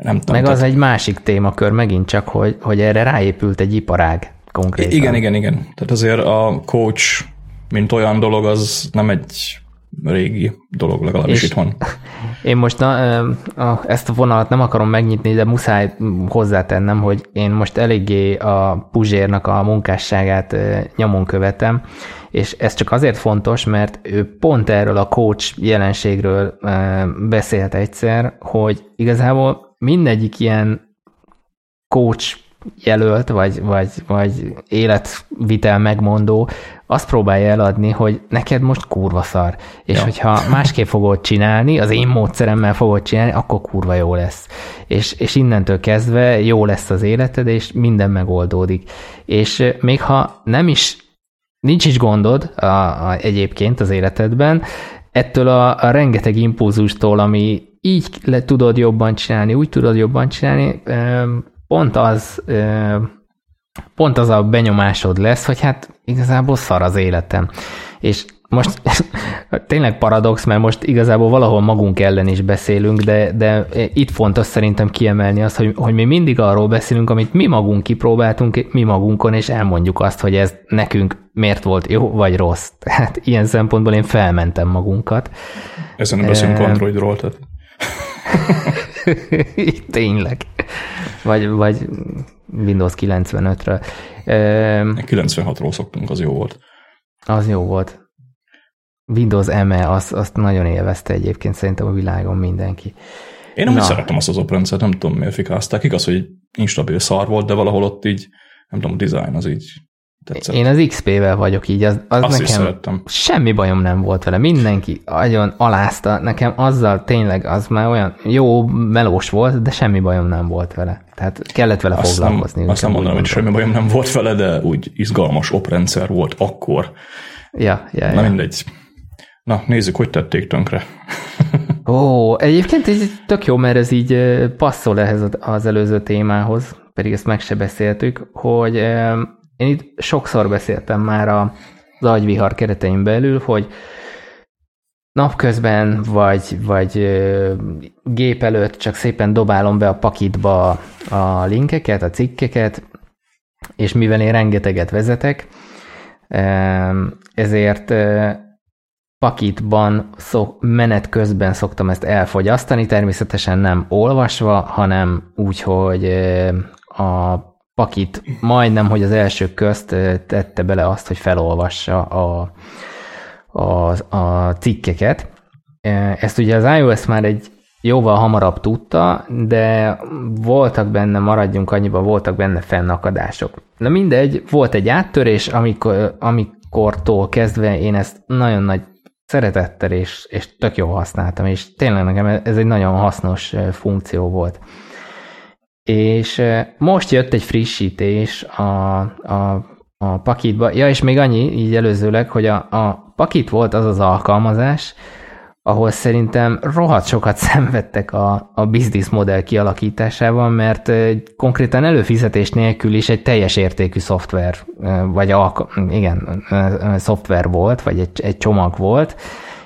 S1: Nem tudom, Meg az tehát... egy másik témakör megint csak, hogy, hogy erre ráépült egy iparág konkrétan.
S2: Igen, igen, igen. Tehát azért a coach, mint olyan dolog, az nem egy régi dolog legalábbis és itthon. [LAUGHS]
S1: Én most na, a, ezt a vonalat nem akarom megnyitni, de muszáj hozzátennem, hogy én most eléggé a Puzsérnak a munkásságát nyomon követem, és ez csak azért fontos, mert ő pont erről a coach jelenségről beszélt egyszer, hogy igazából mindegyik ilyen coach jelölt, vagy, vagy, vagy életvitel megmondó, azt próbálja eladni, hogy neked most kurva szar. És ja. hogyha másképp fogod csinálni, az én módszeremmel fogod csinálni, akkor kurva jó lesz. És, és innentől kezdve jó lesz az életed, és minden megoldódik. És még ha nem is, nincs is gondod a, a, egyébként az életedben, ettől a, a rengeteg impulzustól, ami így le tudod jobban csinálni, úgy tudod jobban csinálni, pont az, pont az a benyomásod lesz, hogy hát igazából szar az életem. És most [LAUGHS] tényleg paradox, mert most igazából valahol magunk ellen is beszélünk, de, de itt fontos szerintem kiemelni azt, hogy, hogy mi mindig arról beszélünk, amit mi magunk kipróbáltunk, mi magunkon, és elmondjuk azt, hogy ez nekünk miért volt jó vagy rossz. Tehát [LAUGHS] ilyen szempontból én felmentem magunkat.
S2: Ezen nem beszélünk Androidról, tehát. [LAUGHS]
S1: Tényleg. Vagy, vagy Windows 95-ről.
S2: 96-ról szoktunk, az jó volt.
S1: Az jó volt. Windows ME, azt, azt nagyon élvezte egyébként szerintem a világon mindenki.
S2: Én nem szeretem azt az operendszert, nem tudom miért fikázták. Igaz, hogy instabil szar volt, de valahol ott így, nem tudom, a design az így tetszett.
S1: Én az XP-vel vagyok így, az, az
S2: Azt
S1: nekem semmi bajom nem volt vele. Mindenki nagyon alázta. Nekem azzal tényleg az már olyan jó melós volt, de semmi bajom nem volt vele. Tehát kellett vele
S2: Azt nem,
S1: foglalkozni.
S2: azt nem mondanám, hogy semmi bajom nem volt vele, de úgy izgalmas oprendszer volt akkor.
S1: Ja, ja,
S2: Na
S1: ja.
S2: mindegy. Na, nézzük, hogy tették tönkre. [LAUGHS]
S1: Ó, egyébként ez tök jó, mert ez így passzol ehhez az- előző témához, pedig ezt meg se beszéltük, hogy én itt sokszor beszéltem már a- az agyvihar keretein belül, hogy napközben vagy, vagy gép előtt csak szépen dobálom be a pakitba a linkeket, a cikkeket, és mivel én rengeteget vezetek, ezért pakitban szok, menet közben szoktam ezt elfogyasztani, természetesen nem olvasva, hanem úgy, hogy a pakit majdnem, hogy az első közt tette bele azt, hogy felolvassa a, a, a cikkeket. Ezt ugye az iOS már egy jóval hamarabb tudta, de voltak benne, maradjunk annyiba, voltak benne fennakadások. Na mindegy, volt egy áttörés, amikor, amikortól kezdve én ezt nagyon nagy szeretettel és, és tök jól használtam, és tényleg nekem ez egy nagyon hasznos funkció volt. És most jött egy frissítés a, a, a pakitba. Ja, és még annyi, így előzőleg, hogy a, a pakit volt az az alkalmazás, ahol szerintem rohadt sokat [LAUGHS] szenvedtek a, a business modell kialakításával, mert konkrétan előfizetés nélkül is egy teljes értékű szoftver, vagy alka, igen, szoftver volt, vagy egy, egy csomag volt,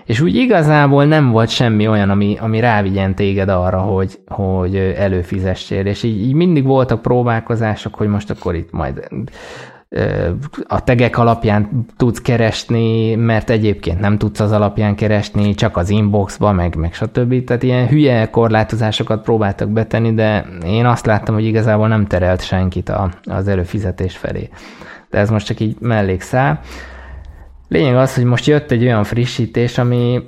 S1: és úgy igazából nem volt semmi olyan, ami, ami rávigyen téged arra, hogy, hogy előfizessél, és így, így mindig voltak próbálkozások, hogy most akkor itt majd a tegek alapján tudsz keresni, mert egyébként nem tudsz az alapján keresni, csak az inboxba, meg, meg stb. Tehát ilyen hülye korlátozásokat próbáltak betenni, de én azt láttam, hogy igazából nem terelt senkit a, az előfizetés felé. De ez most csak így mellékszál. Lényeg az, hogy most jött egy olyan frissítés, ami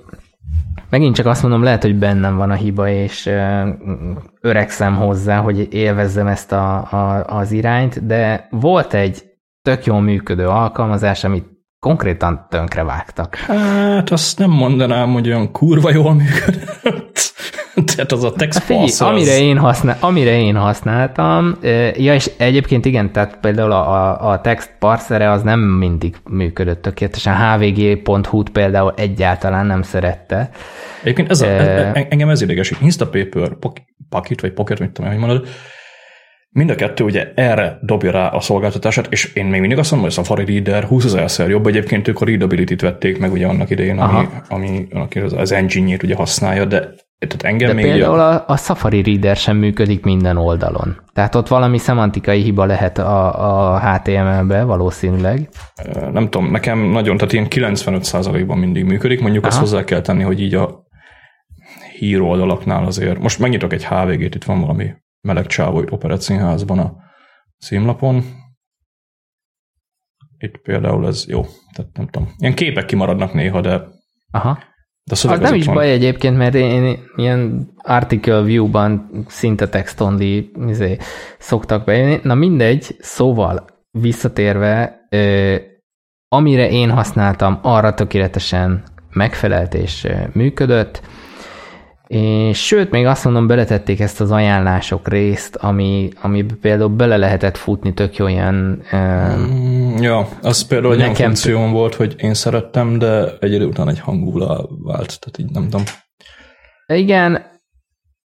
S1: megint csak azt mondom, lehet, hogy bennem van a hiba, és öregszem hozzá, hogy élvezzem ezt a, a, az irányt, de volt egy tök jól működő alkalmazás, amit konkrétan tönkre vágtak.
S2: Hát azt nem mondanám, hogy olyan kurva jól működött. [LAUGHS] Tehát az a text
S1: Hát Figyelj,
S2: parser,
S1: amire,
S2: az...
S1: én használ, amire én használtam, ja, és egyébként igen, tehát például a, a text parsere az nem mindig működött tökéletesen. hvg.hu-t például egyáltalán nem szerette.
S2: Egyébként ez a, ez, engem ez idegesít. Instapaper, Pocket, vagy Pocket, mit tudom, én, hogy mondod, mind a kettő ugye erre dobja rá a szolgáltatását, és én még mindig azt mondom, hogy a Safari Reader 20 ezerszer jobb. Egyébként ők a readability-t vették meg ugye annak idején, ami,
S1: Aha.
S2: ami, ami az, az engine-jét ugye használja, de tehát engem
S1: De
S2: még
S1: például a, a Safari Reader sem működik minden oldalon. Tehát ott valami szemantikai hiba lehet a, a HTML-be valószínűleg.
S2: nem tudom, nekem nagyon, tehát ilyen 95%-ban mindig működik, mondjuk azt
S1: Aha.
S2: hozzá kell tenni, hogy így a híroldalaknál azért, most megnyitok egy HVG-t, itt van valami meleg csávó itt Operettszínházban a címlapon. Itt például ez jó, tehát nem tudom. Ilyen képek kimaradnak néha, de,
S1: Aha.
S2: De
S1: Az nem is
S2: van.
S1: baj egyébként, mert én, én ilyen article view-ban szinte text only izé, szoktak bejönni. Na mindegy, szóval visszatérve, ö, amire én használtam, arra tökéletesen megfelelt és működött, és sőt, még azt mondom, beletették ezt az ajánlások részt, ami, ami például bele lehetett futni tök jó ilyen
S2: Mm, Ja, az például egy olyan
S1: Nekem-
S2: funkción volt, hogy én szerettem, de egy idő után egy hangulá vált, tehát így nem tudom.
S1: Igen,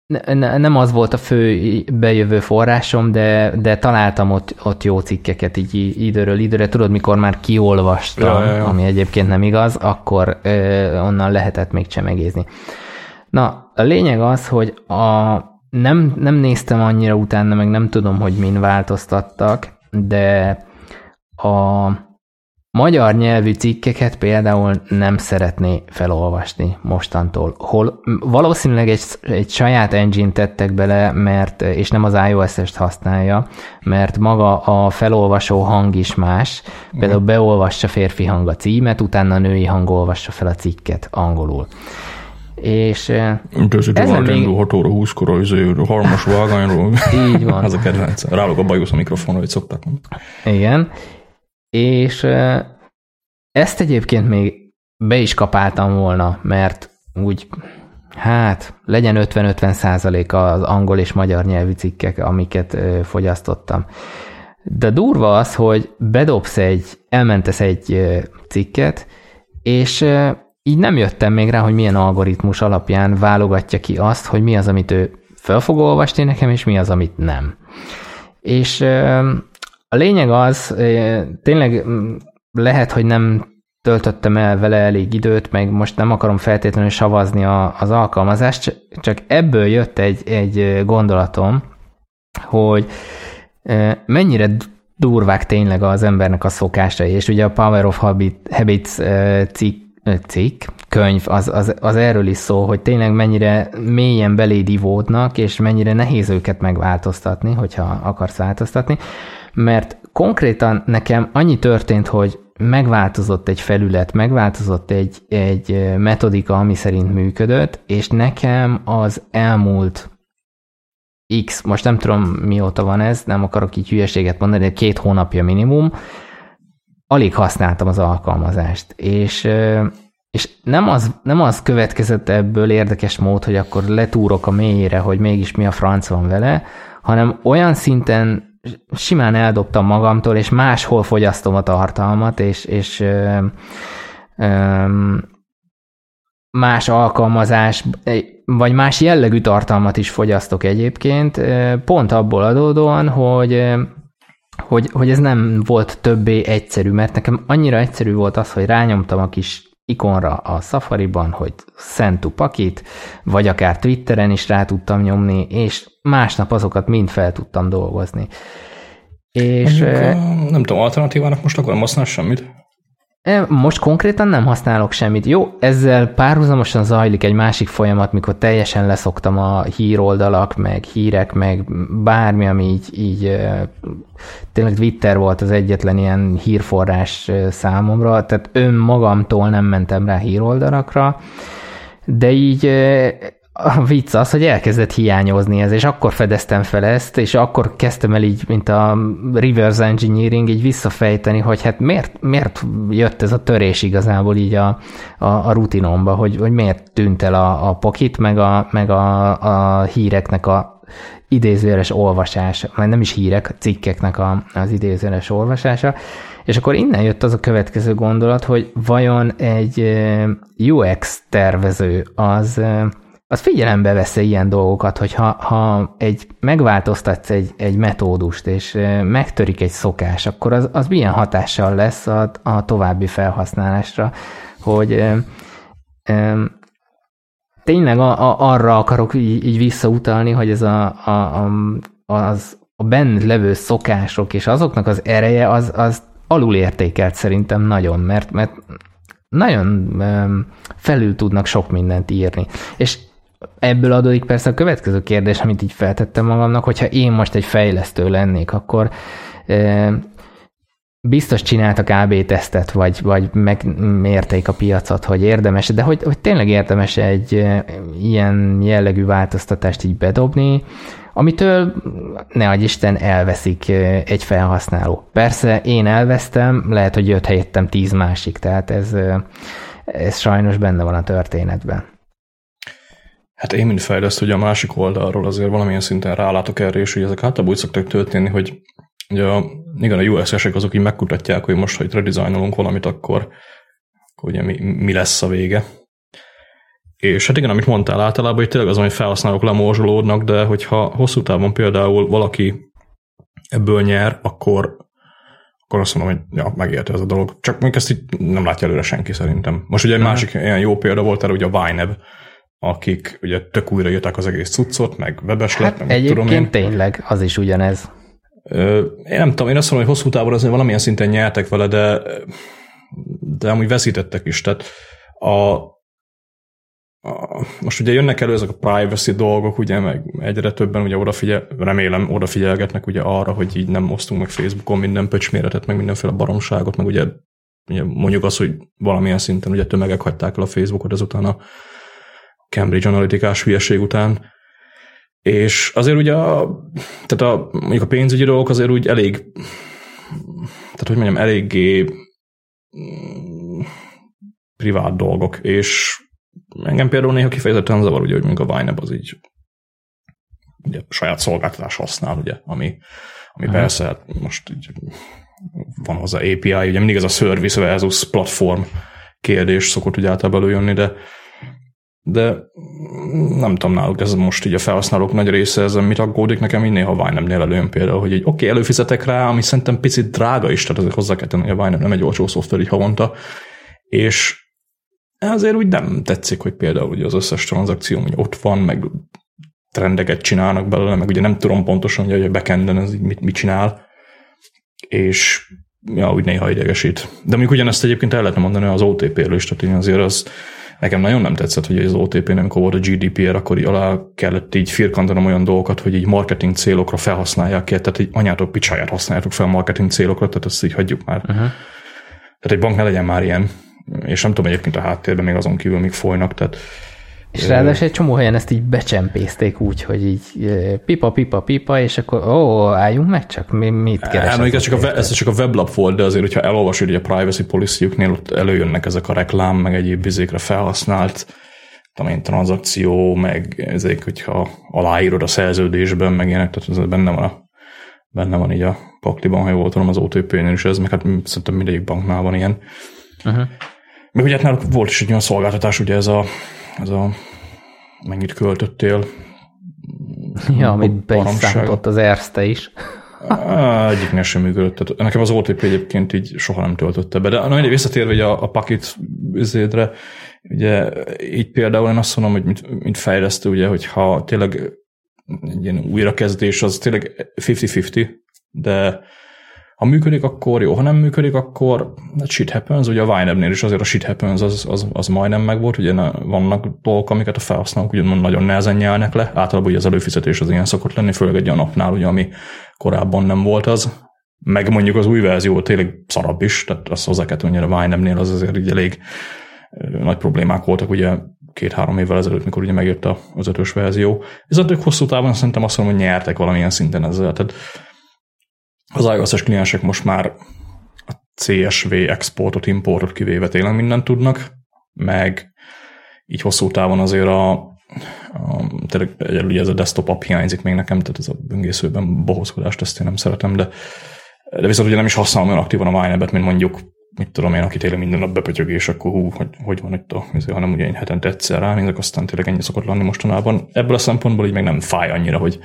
S1: ne, ne, nem az volt a fő bejövő forrásom, de, de találtam ott, ott jó cikkeket így időről időre. Tudod, mikor már kiolvastam,
S2: Ja, ja, ja.
S1: ami egyébként nem igaz, akkor ö, onnan lehetett még csemegézni. Na, a lényeg az, hogy a, nem, nem néztem annyira utána, meg nem tudom, hogy min változtattak, de a magyar nyelvű cikkeket például nem szeretné felolvasni mostantól. Hol valószínűleg egy, egy saját engine tettek bele, mert, és nem az iOS-est használja, mert maga a felolvasó hang is más. Például beolvassa férfi hang a címet, utána a női hang olvassa fel a cikket angolul. És
S2: ez
S1: Ezen még-
S2: 6 óra 20-kor az harmas vágányról. [LAUGHS]
S1: így van.
S2: Ez a kedvenc. Rálok a bajusz a mikrofonra, hogy szokták mondani.
S1: Igen. És ezt egyébként még be is kapáltam volna, mert úgy, hát legyen 50-50 százalék az angol és magyar nyelvű cikkek, amiket fogyasztottam. De durva az, hogy bedobsz egy, elmentesz egy cikket, és így nem jöttem még rá, hogy milyen algoritmus alapján válogatja ki azt, hogy mi az, amit ő fel fog olvasni nekem, és mi az, amit nem. És a lényeg az, tényleg lehet, hogy nem töltöttem el vele elég időt, meg most nem akarom feltétlenül savazni a, az alkalmazást, csak ebből jött egy, egy gondolatom, hogy mennyire durvák tényleg az embernek a szokásai, és ugye a Power of Habit, Habits cikk, cikk, könyv, az, az, az erről is szól, hogy tényleg mennyire mélyen beléd ivódnak, és mennyire nehéz őket megváltoztatni, hogyha akarsz változtatni, mert konkrétan nekem annyi történt, hogy megváltozott egy felület, megváltozott egy, egy metodika, ami szerint működött, és nekem az elmúlt X, most nem tudom mióta van ez, nem akarok így hülyeséget mondani, de két hónapja minimum, alig használtam az alkalmazást, és, és nem, az, nem az következett ebből érdekes mód, hogy akkor letúrok a mélyére, hogy mégis mi a franc van vele, hanem olyan szinten simán eldobtam magamtól, és máshol fogyasztom a tartalmat, és, és más alkalmazás, vagy más jellegű tartalmat is fogyasztok egyébként, pont abból adódóan, hogy hogy, hogy ez nem volt többé egyszerű, mert nekem annyira egyszerű volt az, hogy rányomtam a kis ikonra a Safari-ban, hogy send to pakit, vagy akár Twitteren is rá tudtam nyomni, és másnap azokat mind fel tudtam dolgozni.
S2: És, Mondjuk, nem tudom, alternatívának most akkor nem használ semmit?
S1: Most konkrétan nem használok semmit. Jó, ezzel párhuzamosan zajlik egy másik folyamat, mikor teljesen leszoktam a híroldalak, meg hírek, meg bármi, ami így, így tényleg Twitter volt az egyetlen ilyen hírforrás számomra, tehát önmagamtól nem mentem rá híroldalakra, de így a vicc az, hogy elkezdett hiányozni ez, és akkor fedeztem fel ezt, és akkor kezdtem el így, mint a reverse engineering, így visszafejteni, hogy hát miért, miért jött ez a törés igazából így a, a, a rutinomba, hogy, hogy miért tűnt el a, a pokit, meg a, meg a, a híreknek a idézőjeles olvasása, vagy nem is hírek, cikkeknek a, az idézőjeles olvasása, és akkor innen jött az a következő gondolat, hogy vajon egy UX tervező az az figyelembe vesz ilyen dolgokat, hogy ha, ha egy, megváltoztatsz egy, egy metódust, és megtörik egy szokás, akkor az, az milyen hatással lesz a, a további felhasználásra, hogy e, e, tényleg a, a, arra akarok így, így visszautalni, hogy ez a, a, a, az, a benned levő szokások és azoknak az ereje az, az alulértékelt szerintem nagyon, mert, mert nagyon felül tudnak sok mindent írni. És ebből adódik persze a következő kérdés, amit így feltettem magamnak, hogyha én most egy fejlesztő lennék, akkor e, biztos csináltak AB tesztet, vagy, vagy megmérték a piacot, hogy érdemes, de hogy, hogy tényleg érdemes egy e, ilyen jellegű változtatást így bedobni, amitől ne adj Isten elveszik egy felhasználó. Persze én elvesztem, lehet, hogy jött helyettem tíz másik, tehát ez, ez sajnos benne van a történetben.
S2: Hát én, mint fejlesztő, ugye a másik oldalról azért valamilyen szinten rálátok erre, és hogy ezek általában úgy szoktak történni, hogy ugye a, igen, a UX-esek azok így megkutatják, hogy most, ha itt redesignolunk valamit, akkor, akkor ugye mi, mi lesz a vége. És hát igen, amit mondtál általában, hogy tényleg az, hogy felhasználók lemorzsolódnak, de hogyha hosszú távon például valaki ebből nyer, akkor, akkor azt mondom, hogy ja, megérte ez a dolog. Csak mondjuk ezt itt nem látja előre senki szerintem. Most ugye egy másik ilyen jó példa volt erre, ugye a Vine akik ugye tök újra jöttek az egész cuccot, meg webes lett,
S1: hát meg egyébként tudom én. tényleg, az is ugyanez.
S2: Én nem tudom, én azt mondom, hogy hosszú távon azért valamilyen szinten nyertek vele, de, de amúgy veszítettek is. Tehát a, a, most ugye jönnek elő ezek a privacy dolgok, ugye, meg egyre többen ugye odafigyel, remélem odafigyelgetnek ugye arra, hogy így nem osztunk meg Facebookon minden pöcsméretet, meg mindenféle baromságot, meg ugye, ugye mondjuk az, hogy valamilyen szinten ugye tömegek hagyták el a Facebookot ezután a Cambridge analitikás hülyeség után. És azért ugye a, tehát a, mondjuk a pénzügyi dolgok azért úgy elég tehát hogy mondjam, eléggé mm, privát dolgok, és engem például néha kifejezetten zavar, ugye, hogy mondjuk a Wineb az így ugye, saját szolgáltatás használ, ugye, ami, ami uh-huh. persze hát most így van hozzá API, ugye mindig ez a service versus platform kérdés szokott ugye általában előjönni, de de nem tudom náluk, ez most így a felhasználók nagy része ezen mit aggódik nekem, így néha Vine-nél előjön például, hogy egy oké, okay, előfizetek rá, ami szerintem picit drága is, tehát azért hozzá kell tenni, hogy a Vine nem egy olcsó szoftver így havonta, és azért úgy nem tetszik, hogy például ugye az összes tranzakció hogy ott van, meg trendeket csinálnak belőle, meg ugye nem tudom pontosan, hogy a backenden ez mit, mit csinál, és ja, úgy néha idegesít. De mondjuk ugyanezt egyébként el lehetne mondani az OTP-ről is, tehát azért az nekem nagyon nem tetszett, hogy az OTP-n, amikor volt a GDPR, akkor alá kellett így firkantanom olyan dolgokat, hogy így marketing célokra felhasználják ki, tehát egy anyátok picsáját használjátok fel marketing célokra, tehát ezt így hagyjuk már. Uh-huh. Tehát egy bank ne legyen már ilyen, és nem tudom egyébként a háttérben még azon kívül még folynak, tehát
S1: és ráadásul egy csomó helyen ezt így becsempészték úgy, hogy így pipa, pipa, pipa, és akkor ó, álljunk meg csak, mi, mit keres?
S2: Hát, ez, csak a, ez csak a weblap volt, de azért, hogyha elolvasod, hogy a privacy policy-juknél ott előjönnek ezek a reklám, meg egyéb bizékre felhasznált talán tranzakció, meg ezek, hogyha aláírod a szerződésben, meg ilyenek, tehát ez benne van, a, benne van így a pakliban, ha jól tudom, az OTP-nél is ez, meg hát szerintem mindegyik banknál van ilyen. Uh-huh. Meg ugye hát náluk volt is egy olyan szolgáltatás, ugye ez a ez a mennyit költöttél.
S1: Ja, amit be is az Erste is.
S2: Egyiknél sem működött. Tehát nekem az OTP egyébként így soha nem töltötte be. De na, mindegy, visszatérve a, a Packet üzédre, ugye így például én azt mondom, hogy mint, mint fejlesztő, ugye, hogyha tényleg egy ilyen újrakezdés, az tényleg 50-50, de ha működik, akkor jó, ha nem működik, akkor shit happens, ugye a Winebnél is azért a shit happens az, az, az majdnem megvolt, ugye vannak dolgok, amiket a felhasználók ugye nagyon nehezen nyelnek le, általában ugye az előfizetés az ilyen szokott lenni, főleg egy olyan napnál, ugye, ami korábban nem volt az, meg mondjuk az új verzió tényleg szarabb is, tehát azt hozzá kell hogy a Winebnél az azért így elég nagy problémák voltak, ugye két-három évvel ezelőtt, mikor ugye megjött az ötös verzió. Ez ők hosszú távon szerintem azt mondom, hogy nyertek valamilyen szinten ezzel. Tehát az iOS-es kliensek most már a CSV exportot, importot kivéve tényleg mindent tudnak, meg így hosszú távon azért a, a tényleg egyelőre ez a desktop app hiányzik még nekem, tehát ez a böngészőben bohózkodást ezt én nem szeretem, de, de viszont ugye nem is használom olyan aktívan a Winebet, mint mondjuk mit tudom én, aki tényleg minden nap bepötyög, és akkor hú, hogy, hogy van itt a, hanem ugye én hetente egyszer ránézek, aztán tényleg ennyi szokott lenni mostanában. Ebből a szempontból így meg nem fáj annyira, hogy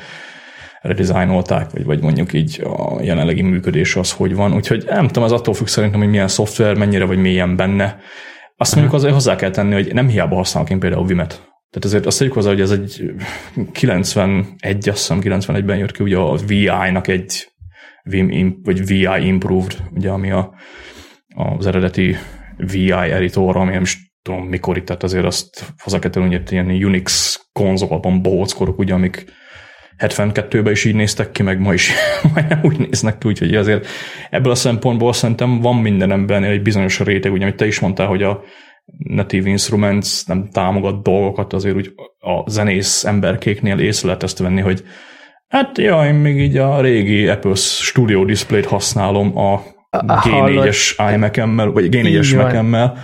S2: redesignolták, vagy, vagy mondjuk így a jelenlegi működés az hogy van. Úgyhogy nem tudom, ez attól függ szerintem, hogy milyen szoftver, mennyire vagy milyen benne. Azt mondjuk azért hozzá kell tenni, hogy nem hiába használok én például Vimet. Tehát azért azt tegyük hozzá, hogy ez egy 91, azt hiszem 91-ben jött ki ugye a VI-nak egy Vim, vagy VI Improved, ugye, ami a, az eredeti VI editor, ami nem is tudom mikor itt, tehát azért azt hozzá kell tenni, hogy ilyen Unix konzolban bohóckorok, ugye, amik 72-ben is így néztek ki, meg ma is. [LAUGHS] Majdnem úgy néznek ki, úgyhogy azért ebből a szempontból szerintem van minden embernél egy bizonyos réteg, ugye, amit te is mondtál, hogy a Native Instruments nem támogat dolgokat, azért úgy a zenész emberkéknél észre lehet ezt venni, hogy hát ja, én még így a régi Apple Studio Display-t használom a G4-es iMac-emmel, vagy G4-es Mac-emmel,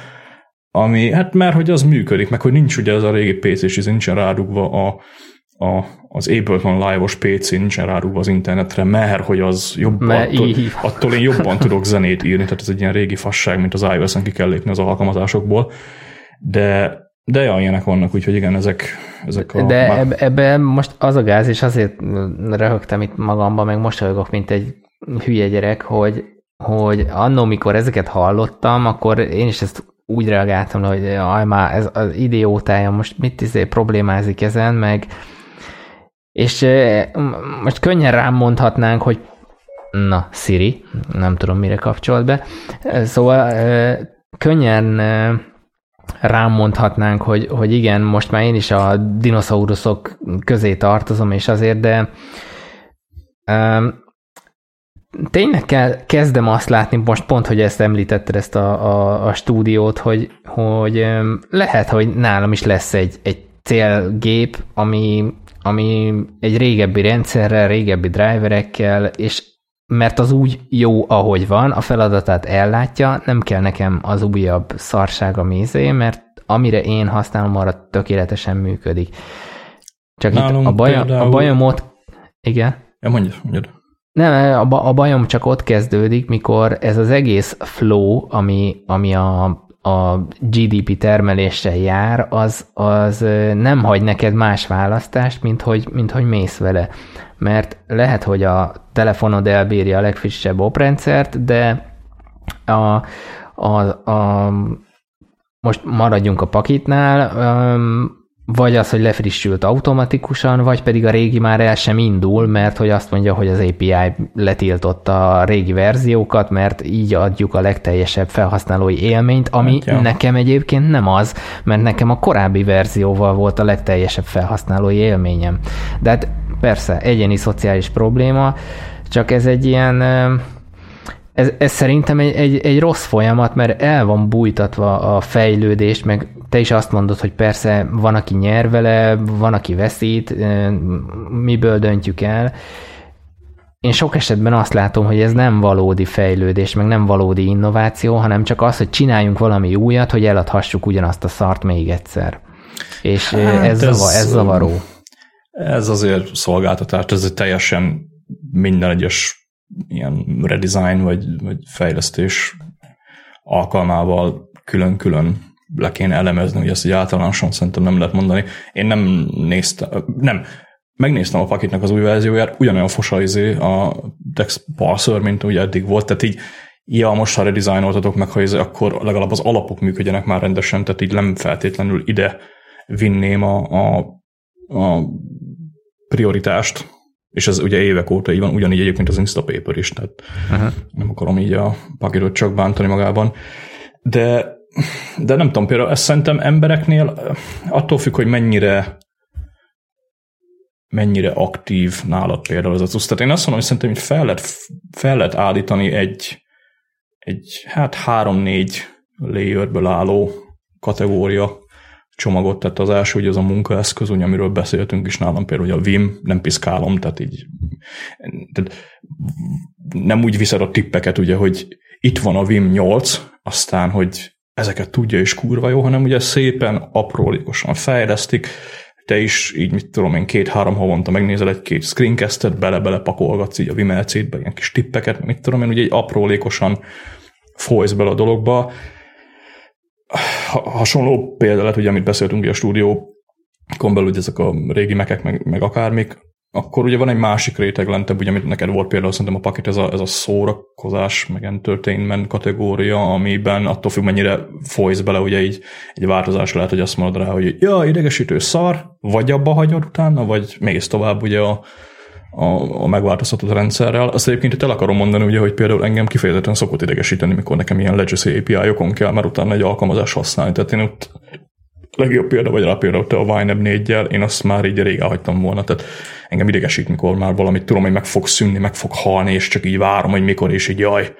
S2: ami, hát mert hogy az működik, meg hogy nincs ugye ez a régi PC, és nincsen rádugva a, a, az Ableton Live-os PC nincsen rárúgva az internetre, mert hogy az jobban, attól, attól én jobban tudok zenét írni, tehát ez egy ilyen régi fasság, mint az iOS-en ki kell lépni az alkalmazásokból, de de ja, ilyenek vannak, úgyhogy igen, ezek, ezek a...
S1: De már... ebben most az a gáz, és azért röhögtem itt magamban, meg most röhögök, mint egy hülye gyerek, hogy, hogy annó, mikor ezeket hallottam, akkor én is ezt úgy reagáltam, hogy aj, már ez az idiótája most mit izé problémázik ezen, meg és most könnyen rám mondhatnánk, hogy na, Siri, nem tudom mire kapcsolt be, szóval könnyen rám mondhatnánk, hogy, hogy igen, most már én is a dinoszauruszok közé tartozom, és azért, de um, tényleg kell, kezdem azt látni, most pont, hogy ezt említetted, ezt a, a, a stúdiót, hogy, hogy lehet, hogy nálam is lesz egy, egy célgép, ami ami egy régebbi rendszerrel, régebbi driverekkel, és mert az úgy jó, ahogy van, a feladatát ellátja, nem kell nekem az újabb szarság a mézé, mert amire én használom, arra tökéletesen működik. Csak Nálunk itt a, bajom, például... a bajom ott... Igen?
S2: Ja, mondja, mondja.
S1: Nem, a, a bajom csak ott kezdődik, mikor ez az egész flow, ami, ami a, a GDP termeléssel jár, az, az nem hagy neked más választást, mint hogy, mint hogy mész vele. Mert lehet, hogy a telefonod elbírja a legfrissebb oprendszert, de a, a, a, most maradjunk a pakitnál, vagy az, hogy lefrissült automatikusan, vagy pedig a régi már el sem indul, mert hogy azt mondja, hogy az API letiltotta a régi verziókat, mert így adjuk a legteljesebb felhasználói élményt, ami hát, ja. nekem egyébként nem az, mert nekem a korábbi verzióval volt a legteljesebb felhasználói élményem. De hát persze, egyéni szociális probléma, csak ez egy ilyen ez, ez szerintem egy, egy, egy rossz folyamat, mert el van bújtatva a fejlődés, meg te is azt mondod, hogy persze van, aki nyer vele, van, aki veszít, miből döntjük el. Én sok esetben azt látom, hogy ez nem valódi fejlődés, meg nem valódi innováció, hanem csak az, hogy csináljunk valami újat, hogy eladhassuk ugyanazt a szart még egyszer. És hát ez, ez, zavar, ez zavaró.
S2: Ez azért szolgáltatás, ez egy teljesen minden egyes ilyen redesign vagy, vagy fejlesztés alkalmával külön-külön le kéne elemezni, hogy ezt egy általánosan szerintem nem lehet mondani. Én nem néztem, nem, megnéztem a pakitnak az új verzióját, ugyanolyan fosa izé a text parser, mint ugye eddig volt, tehát így ja, most ha redesignoltatok meg, ha ez, akkor legalább az alapok működjenek már rendesen, tehát így nem feltétlenül ide vinném a, a, a prioritást, és ez ugye évek óta így van, ugyanígy egyébként az Instapaper is, tehát uh-huh. nem akarom így a pakitot csak bántani magában. De, de nem tudom, például ezt szerintem embereknél attól függ, hogy mennyire mennyire aktív nálad például az a. Tehát én azt mondom, hogy szerintem hogy fel lehet, fel lehet állítani egy, egy hát három-négy layerből álló kategória csomagot, tehát az első, hogy az a munkaeszköz, ugye, amiről beszéltünk is nálam, például, hogy a Vim, nem piszkálom, tehát így tehát nem úgy viszed a tippeket, ugye, hogy itt van a Vim 8, aztán, hogy ezeket tudja és kurva jó, hanem ugye szépen aprólékosan fejlesztik, te is így, mit tudom én, két-három havonta megnézel egy-két screencastet, bele-bele pakolgatsz így a Vimelcétbe ilyen kis tippeket, mit tudom én, ugye egy aprólékosan folysz bele a dologba, hasonló példa lehet, ugye, amit beszéltünk ugye a stúdió, belül, hogy ezek a régi mekek, meg, meg akármik, akkor ugye van egy másik réteg lentebb, ugye, amit neked volt például szerintem a paket, ez a, ez a szórakozás, meg entertainment kategória, amiben attól függ, mennyire folysz bele, ugye így egy változás lehet, hogy azt mondod rá, hogy ja, idegesítő szar, vagy abba hagyod utána, vagy mész tovább ugye a, a, a megváltoztatott rendszerrel. Azt egyébként el akarom mondani, ugye, hogy például engem kifejezetten szokott idegesíteni, mikor nekem ilyen legacy API-okon kell, mert utána egy alkalmazás használni. Tehát én ott legjobb példa, vagy rá például te a YNAB 4 én azt már így rég hagytam volna. Tehát engem idegesít, mikor már valamit tudom, hogy meg fog szűnni, meg fog halni, és csak így várom, hogy mikor, és így jaj.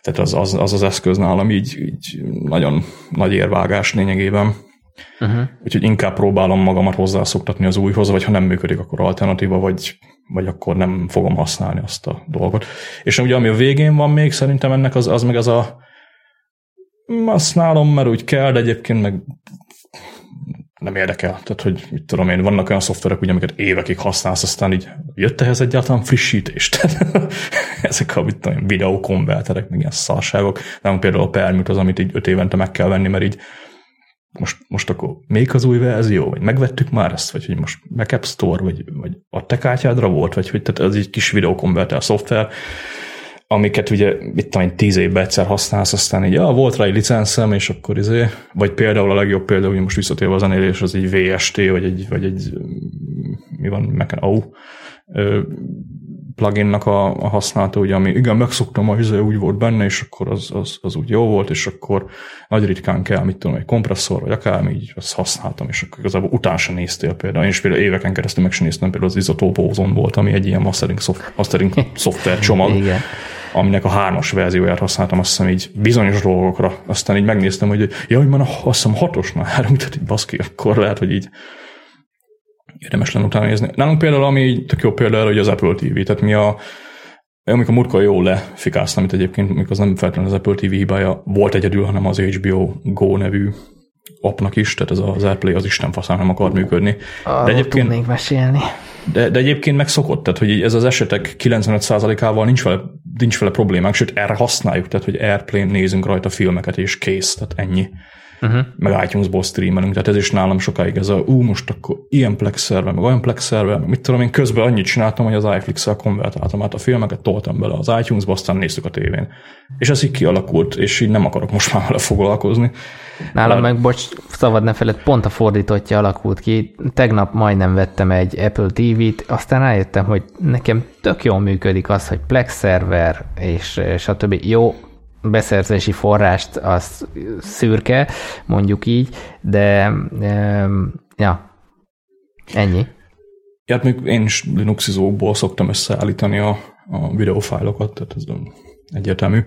S2: Tehát az az, az, az eszköz nálam így, így nagyon nagy érvágás lényegében. Uh-huh. Úgyhogy inkább próbálom magamat hozzászoktatni az újhoz, vagy ha nem működik, akkor alternatíva, vagy, vagy akkor nem fogom használni azt a dolgot. És ugye ami a végén van még, szerintem ennek az, az meg az a használom, mert úgy kell, de egyébként meg nem érdekel. Tehát, hogy mit tudom én, vannak olyan szoftverek, ugye, amiket évekig használsz, aztán így jött ehhez egyáltalán frissítés. [LAUGHS] Ezek a mit tudom, videókonverterek, meg ilyen szarságok. Nem például a Permute az, amit így öt évente meg kell venni, mert így most, most akkor még az új verzió, vagy megvettük már ezt, vagy hogy most Mac App Store, vagy, vagy a te kártyádra volt, vagy hogy tehát ez egy kis videokonverter szoftver, amiket ugye, mit tudom én, tíz évben egyszer használsz, aztán így, ja, volt rá egy licenszem, és akkor izé, vagy például a legjobb példa, hogy most visszatérve a zenélés, az egy VST, vagy egy, vagy egy mi van, Mac, oh, pluginnak a, a használata, ugye, ami igen, megszoktam, hogy izé úgy volt benne, és akkor az, az, az úgy jó volt, és akkor nagy ritkán kell, mit tudom, egy kompresszor, vagy akármi, így azt használtam, és akkor igazából után sem néztél például. Én is például éveken keresztül meg sem néztem, például az Isotope Ozone volt, ami egy ilyen mastering, szoft, mastering szoftver csomag, igen. Aminek a hármas verzióját használtam, azt hiszem így bizonyos dolgokra. Aztán így megnéztem, hogy jaj, már azt hiszem hatosnál három, tehát így baszki, akkor lehet, hogy így érdemes lenne utána nézni. Nálunk például, ami tök jó példa, hogy az Apple TV, tehát mi a amikor Murka jól lefikáztam, amit egyébként amikor az nem feltétlenül az Apple TV hibája volt egyedül, hanem az HBO Go nevű appnak is, tehát ez az AirPlay az Isten faszán nem akar működni.
S1: Arról de egyébként, tudnék mesélni.
S2: De, de egyébként meg szokott, tehát hogy ez az esetek 95%-ával nincs vele, nincs vele problémánk, sőt erre használjuk, tehát hogy Airplane nézünk rajta filmeket, és kész, tehát ennyi. Uh-huh. Meg iTunes-ból streamelünk, tehát ez is nálam sokáig ez a, ú, most akkor ilyen Plex szerver, meg olyan Plex szerver, meg mit tudom én, közben annyit csináltam, hogy az iFlix-el konvertáltam át a filmeket, toltam bele az iTunes-ba, aztán néztük a tévén. És ez így kialakult, és így nem akarok most már vele foglalkozni.
S1: Nálam meg, bocs, szabad ne feled, pont a fordítottja alakult ki. Tegnap majdnem vettem egy Apple TV-t, aztán rájöttem, hogy nekem tök jól működik az, hogy Plex szerver és stb. Jó, beszerzési forrást az szürke, mondjuk így, de ja, ennyi.
S2: Ja, hát még én is Linuxizókból szoktam összeállítani a, a videófájlokat, tehát ez egyértelmű.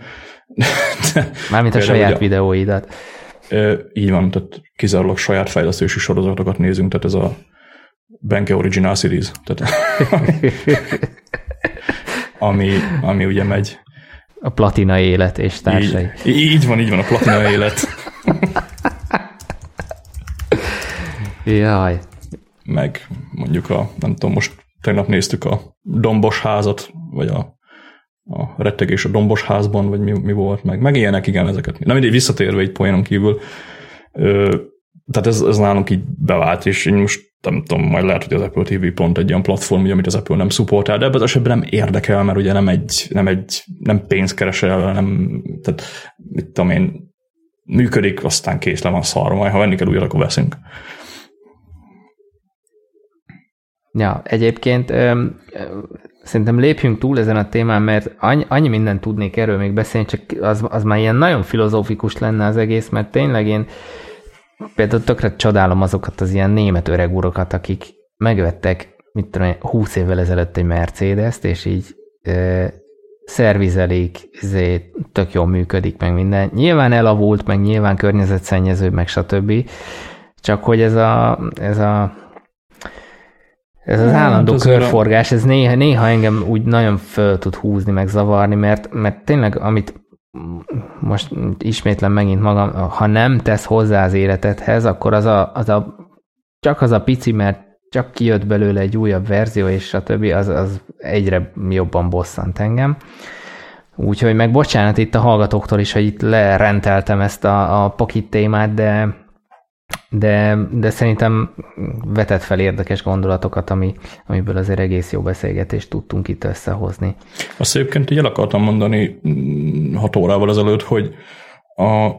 S2: [LAUGHS]
S1: Mármint a saját ugye, videóidat.
S2: Így van, tehát kizárólag saját fejlesztési sorozatokat nézünk, tehát ez a Bank Original Series, tehát [LAUGHS] [LAUGHS] ami, ami ugye megy.
S1: A platina élet és társai.
S2: Így, így van, így van, a platina élet.
S1: Jaj.
S2: Meg mondjuk a, nem tudom, most tegnap néztük a Dombos házat, vagy a a rettegés a dombos házban, vagy mi, mi volt meg. Meg ilyenek, igen, ezeket. Na mindegy, visszatérve egy poénon kívül. Ö, tehát ez, ez nálunk így bevált, és én most nem tudom, majd lehet, hogy az Apple TV pont egy olyan platform, amit az Apple nem szupportál, de ebben az esetben nem érdekel, mert ugye nem egy, nem egy, nem pénzt keresel, nem, tehát mit tudom én, működik, aztán kész le van szarva, majd ha venni kell újra, akkor veszünk.
S1: Ja, egyébként ö, szerintem lépjünk túl ezen a témán, mert annyi, annyi mindent tudnék erről még beszélni, csak az, az már ilyen nagyon filozófikus lenne az egész, mert tényleg én például tökre csodálom azokat az ilyen német öreg urokat, akik megvettek, mit tudom, 20 évvel ezelőtt egy Mercedes-t, és így ö, szervizelik, ezért tök jól működik, meg minden. Nyilván elavult, meg nyilván környezetszennyező, meg stb. Csak hogy ez a, ez a ez az állandó hát körforgás, ez néha, néha engem úgy nagyon föl tud húzni, meg zavarni, mert, mert tényleg, amit most ismétlen megint magam, ha nem tesz hozzá az életedhez, akkor az a, az a csak az a pici, mert csak kijött belőle egy újabb verzió, és a többi, az, az egyre jobban bosszant engem. Úgyhogy meg bocsánat itt a hallgatóktól is, hogy itt lerenteltem ezt a, a Pocket témát, de de, de szerintem vetett fel érdekes gondolatokat, ami, amiből azért egész jó beszélgetést tudtunk itt összehozni.
S2: Azt egyébként így el akartam mondani mm, hat órával ezelőtt, hogy a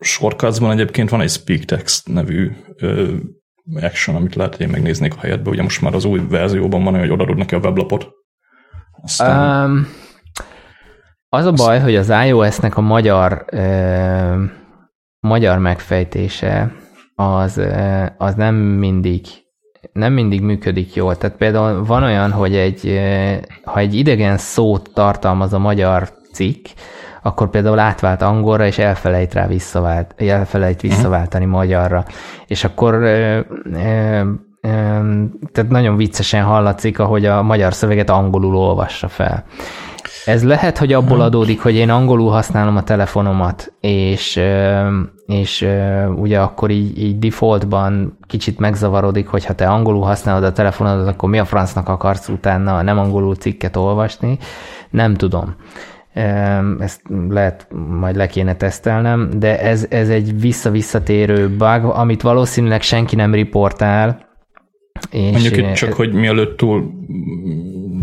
S2: shortcutsban egyébként van egy speak text nevű ö, action, amit lehet, hogy én megnéznék a helyetbe. Ugye most már az új verzióban van, hogy odaadod neki a weblapot.
S1: Aztán... Um, az a baj, hogy az iOS-nek a magyar ö, magyar megfejtése az, az nem mindig nem mindig működik jól. Tehát például van olyan, hogy egy, ha egy idegen szót tartalmaz a magyar cikk, akkor például átvált angolra, és elfelejt rá visszavált, elfelejt mhm. visszaváltani uh-huh. magyarra. És akkor ö, ö, ö, tehát nagyon viccesen hallatszik, ahogy a magyar szöveget angolul olvassa fel. Ez lehet, hogy abból adódik, hogy én angolul használom a telefonomat, és, és ugye akkor így, így defaultban kicsit megzavarodik, hogy ha te angolul használod a telefonodat, akkor mi a francnak akarsz utána nem angolul cikket olvasni. Nem tudom. Ezt lehet, majd le kéne tesztelnem, de ez, ez egy vissza-visszatérő bug, amit valószínűleg senki nem riportál,
S2: és Mondjuk itt csak, hogy mielőtt túl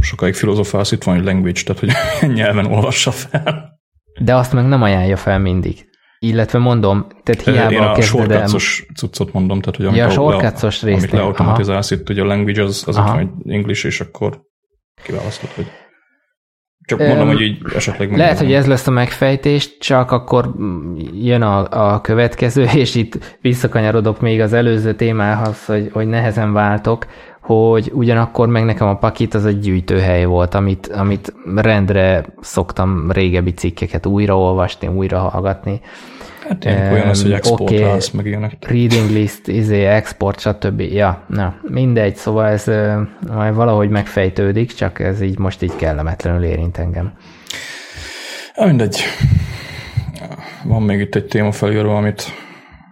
S2: sokáig filozofálsz, itt van egy language, tehát hogy [LAUGHS] nyelven olvassa fel.
S1: De azt meg nem ajánlja fel mindig. Illetve mondom, tehát hiába Én
S2: a sorkacos cuccot mondom, tehát hogy
S1: amit, ja, a sorkacos
S2: le, amit leautomatizálsz itt, ugye a language az, az ott van English, és akkor kiválasztod, hogy csak mondom, hogy így esetleg...
S1: Lehet, hogy ez lesz a megfejtés, csak akkor jön a, a következő, [LAUGHS] és itt visszakanyarodok még az előző témához, hogy, hogy nehezen váltok, hogy ugyanakkor meg nekem a pakit az egy gyűjtőhely volt, amit, amit rendre szoktam régebbi cikkeket újraolvasni, újra hallgatni.
S2: Hát ilyen olyan az, hogy exportálsz, okay. meg ilyenek.
S1: Reading list, izé, export, stb. Ja, na, mindegy, szóval ez majd valahogy megfejtődik, csak ez így most így kellemetlenül érint engem.
S2: Ja, mindegy. Van még itt egy téma felírva, amit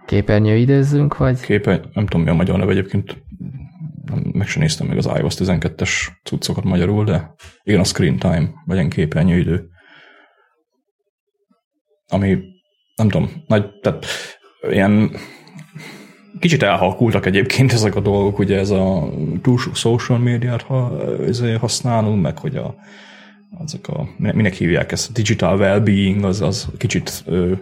S1: Képernyő idézzünk, vagy?
S2: Képen, nem tudom mi a magyar neve egyébként, meg sem néztem meg az iOS 12-es cuccokat magyarul, de igen, a screen time, legyen képernyőidő. Ami, nem tudom, nagy, tehát ilyen kicsit elhalkultak egyébként ezek a dolgok, ugye ez a túl sok social médiát ha, használunk, meg hogy a, azok a, minek hívják ezt, a digital well-being, az, az kicsit ö,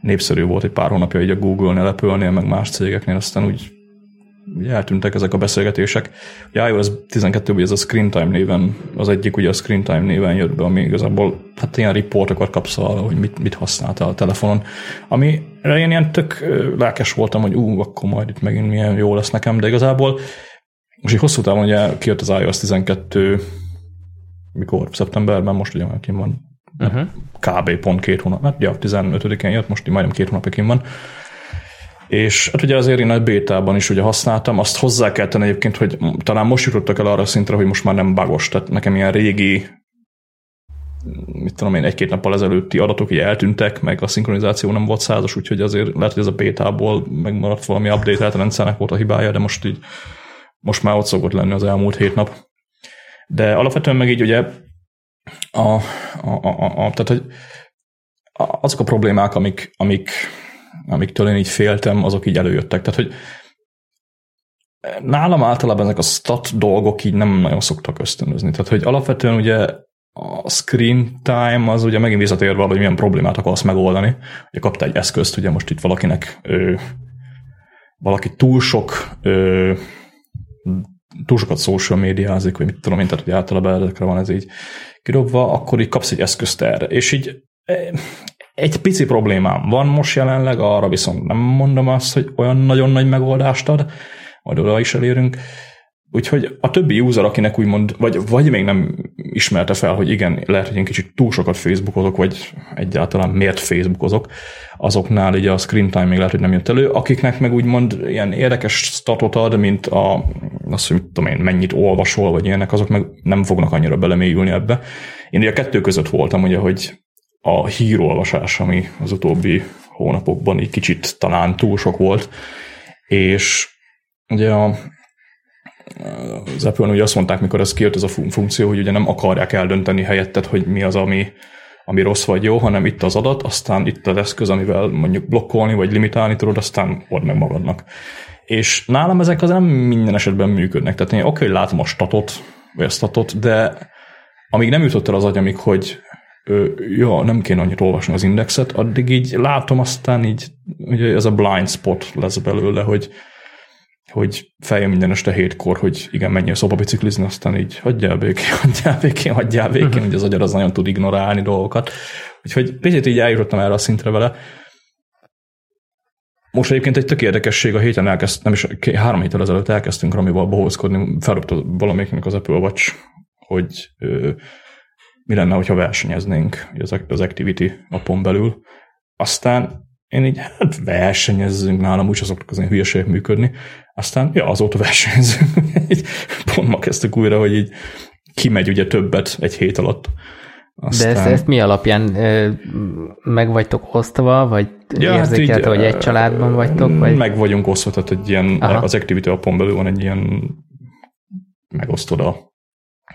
S2: népszerű volt egy pár hónapja így a Google-nél, Apple-nél, meg más cégeknél, aztán úgy ugye eltűntek ezek a beszélgetések. Ugye iOS 12 ez a Screen Time néven, az egyik ugye a Screen Time néven jött be, ami igazából hát ilyen riportokat kapsz arra, hogy mit, mit használtál a telefonon. Ami én ilyen tök lelkes voltam, hogy ú, akkor majd itt megint milyen jó lesz nekem, de igazából most így hosszú távon ugye kijött az iOS 12 mikor? Szeptemberben, most ugye már van uh-huh. kb. pont két hónap, hát ja, 15-én jött, most majdnem két hónapig van. És hát ugye azért én nagy bétában is ugye használtam, azt hozzá kell tenni egyébként, hogy talán most jutottak el arra a szintre, hogy most már nem bagos, tehát nekem ilyen régi mit tudom én, egy-két nappal ezelőtti adatok így eltűntek, meg a szinkronizáció nem volt százas, úgyhogy azért lehet, hogy ez a bétából megmaradt valami update rendszernek volt a hibája, de most így most már ott szokott lenni az elmúlt hét nap. De alapvetően meg így ugye a, a, a, a, a tehát, hogy azok a problémák, amik, amik, amiktől én így féltem, azok így előjöttek. Tehát, hogy nálam általában ezek a stat dolgok így nem nagyon szoktak ösztönözni. Tehát, hogy alapvetően ugye a screen time az ugye megint visszatér valahogy milyen problémát akarsz megoldani. Ugye kapta egy eszközt, ugye most itt valakinek ö, valaki túl sok ö, túl sokat social médiázik, vagy mit tudom én, tehát hogy általában ezekre van ez így kirobva, akkor így kapsz egy eszközt erre. És így egy pici problémám van most jelenleg, arra viszont nem mondom azt, hogy olyan nagyon nagy megoldást ad, majd oda is elérünk, Úgyhogy a többi user, akinek úgymond, vagy, vagy még nem ismerte fel, hogy igen, lehet, hogy én kicsit túl sokat Facebookozok, vagy egyáltalán miért Facebookozok, azoknál így a screen time még lehet, hogy nem jött elő, akiknek meg úgymond ilyen érdekes statot ad, mint a, azt, hogy tudom én, mennyit olvasol, vagy ilyenek, azok meg nem fognak annyira belemélyülni ebbe. Én ugye a kettő között voltam, ugye, hogy a hírolvasás, ami az utóbbi hónapokban egy kicsit talán túl sok volt, és ugye a az Apple ugye azt mondták, mikor ez kijött ez a funkció, hogy ugye nem akarják eldönteni helyetted, hogy mi az, ami, ami rossz vagy jó, hanem itt az adat, aztán itt az eszköz, amivel mondjuk blokkolni vagy limitálni tudod, aztán old meg magadnak. És nálam ezek az nem minden esetben működnek. Tehát én oké, hogy látom a statot, vagy a statot, de amíg nem jutott el az agyamig, hogy ja, nem kéne annyit olvasni az indexet, addig így látom, aztán így ugye ez a blind spot lesz belőle, hogy hogy feljön minden este hétkor, hogy igen, menjél szobabiciklizni, aztán így hagyjál békén, [LAUGHS] hagyjál békén, hagyjál békén, uh-huh. hogy az agyar az nagyon tud ignorálni dolgokat. Úgyhogy picit így eljutottam erre a szintre vele. Most egyébként egy tök érdekesség, a héten elkezd, nem is három héttel ezelőtt elkezdtünk Ramival bohózkodni, felrúgta valamelyiknek az Apple Watch, hogy mi lenne, hogyha versenyeznénk az, az Activity appon belül. Aztán én így, hát versenyezzünk nálam, úgyse szoktak az én hülyeségek működni. Aztán, ja, azóta [LAUGHS] versenyzünk. Pont ma kezdtük újra, hogy így kimegy ugye többet egy hét alatt.
S1: Aztán... De ezt, ezt mi alapján meg vagytok osztva, vagy ja, érzékelte, hát hogy egy családban vagytok? Vagy?
S2: Meg vagyunk osztva, tehát egy ilyen, Aha. az Activity appon belül van egy ilyen megosztod a,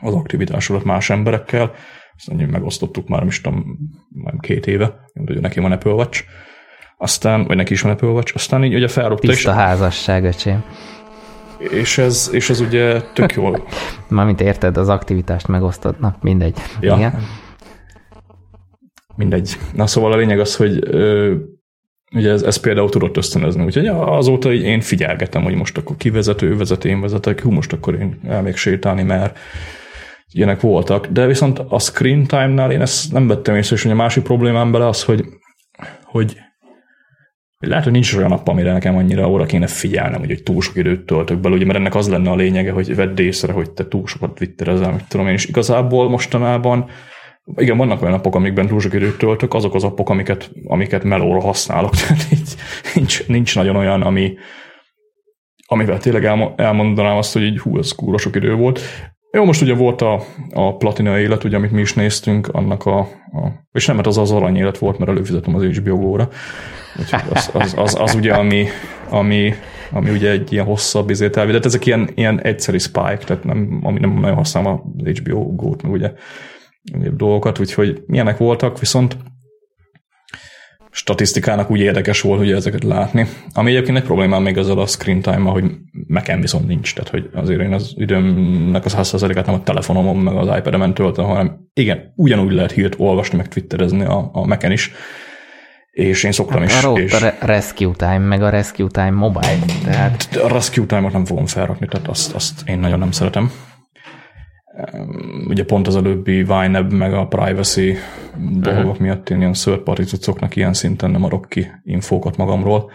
S2: az aktivitásodat más emberekkel, aztán megosztottuk már, nem is tudom, már két éve, hogy neki van Apple Watch, aztán, vagy neki is van Apple Watch, aztán így ugye felrobta.
S1: Tiszta és, házasság, öcsém.
S2: És ez, és ez ugye tök jól. [LAUGHS]
S1: Mármint érted, az aktivitást megosztod, na mindegy. Ja. Igen.
S2: Mindegy. Na szóval a lényeg az, hogy ö, ugye ez, ez például tudott ösztönözni. Úgyhogy azóta én figyelgetem, hogy most akkor kivezető, ő vezet, én vezetek, hú, most akkor én elmék sétálni, mert ilyenek voltak. De viszont a screen time-nál én ezt nem vettem észre, és ugye a másik problémám bele az, hogy, hogy lehet, hogy nincs olyan nap, amire nekem annyira óra kéne figyelnem, hogy, hogy túl sok időt töltök bele, ugye, mert ennek az lenne a lényege, hogy vedd észre, hogy te túl sokat twitterezel, mit tudom én, és igazából mostanában igen, vannak olyan napok, amikben túl sok időt töltök, azok az appok, amiket, amiket melóra használok, [LAUGHS] tehát nincs, nincs nagyon olyan, ami, amivel tényleg elmondanám azt, hogy így hú, ez kúra sok idő volt. Jó, most ugye volt a, a platina élet, ugye, amit mi is néztünk, annak a, a és nem, mert az az arany élet volt, mert előfizetem az HBO Go-ra. az, az, az, az, ugye, ami, ami, ami ugye egy ilyen hosszabb izét elvidett. Ezek ilyen, ilyen egyszerű spike, tehát nem, ami nem nagyon használom az HBO Go-t, meg ugye dolgokat, úgyhogy milyenek voltak, viszont statisztikának úgy érdekes volt ugye ezeket látni. Ami egyébként egy problémám még ezzel a screen time hogy nekem viszont nincs. Tehát, hogy azért én az időmnek az 100%-át nem a telefonomon, meg az iPad-emen töltöm, hanem igen, ugyanúgy lehet hírt olvasni, meg twitterezni a, a Mac-en is. És én szoktam hát is.
S1: A,
S2: és...
S1: a Rescue Time, meg a Rescue Time Mobile. Tehát...
S2: A Rescue Time-ot nem fogom felrakni, tehát azt, azt én nagyon nem szeretem ugye pont az előbbi Vineb meg a privacy uh-huh. dolgok miatt én ilyen third ilyen szinten nem adok ki infókat magamról.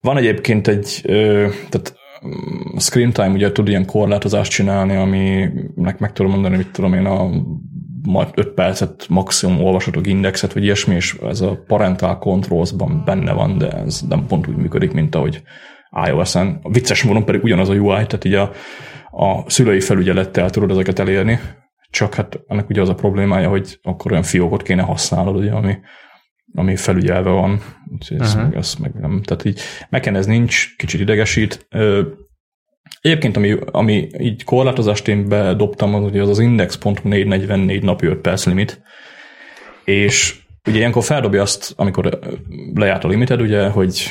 S2: Van egyébként egy, tehát a screen time ugye tud ilyen korlátozást csinálni, aminek meg tudom mondani, mit tudom én, a 5 percet maximum olvasatok indexet, vagy ilyesmi, és ez a parental controls-ban benne van, de ez nem pont úgy működik, mint ahogy iOS-en. A vicces módon pedig ugyanaz a UI, tehát így a a szülői felügyelettel tudod ezeket elérni, csak hát ennek ugye az a problémája, hogy akkor olyan fiókot kéne használnod, ugye, ami, ami felügyelve van, úgyhogy ez, uh-huh. meg, ez meg nem. Tehát így meken ez nincs, kicsit idegesít. Egyébként, ami, ami így korlátozást én bedobtam, az ugye az az index.444 napi 5 perc limit, és ugye ilyenkor feldobja azt, amikor lejárt a limited, ugye, hogy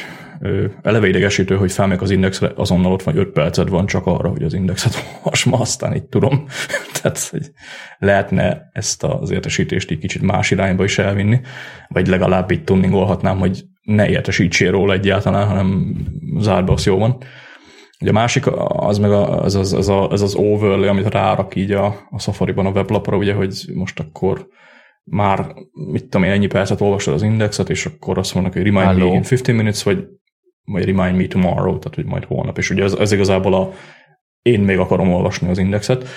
S2: eleve idegesítő, hogy felmegyek az indexre, azonnal ott van 5 percet van csak arra, hogy az indexet [LAUGHS] olvasma, aztán így tudom. [LAUGHS] Tehát hogy lehetne ezt az értesítést így kicsit más irányba is elvinni, vagy legalább így tuningolhatnám, hogy ne értesítsél róla egyáltalán, hanem zárd azt jó van. Ugye a másik, az meg az az, az, az, az overlay, amit rárak így a, a Safari-ban a weblapra, ugye, hogy most akkor már, mit tudom én, ennyi percet olvasod az indexet, és akkor azt mondnak, hogy remind Hello. me in 15 minutes, vagy vagy remind me tomorrow, tehát hogy majd holnap, és ugye ez, ez igazából a én még akarom olvasni az indexet,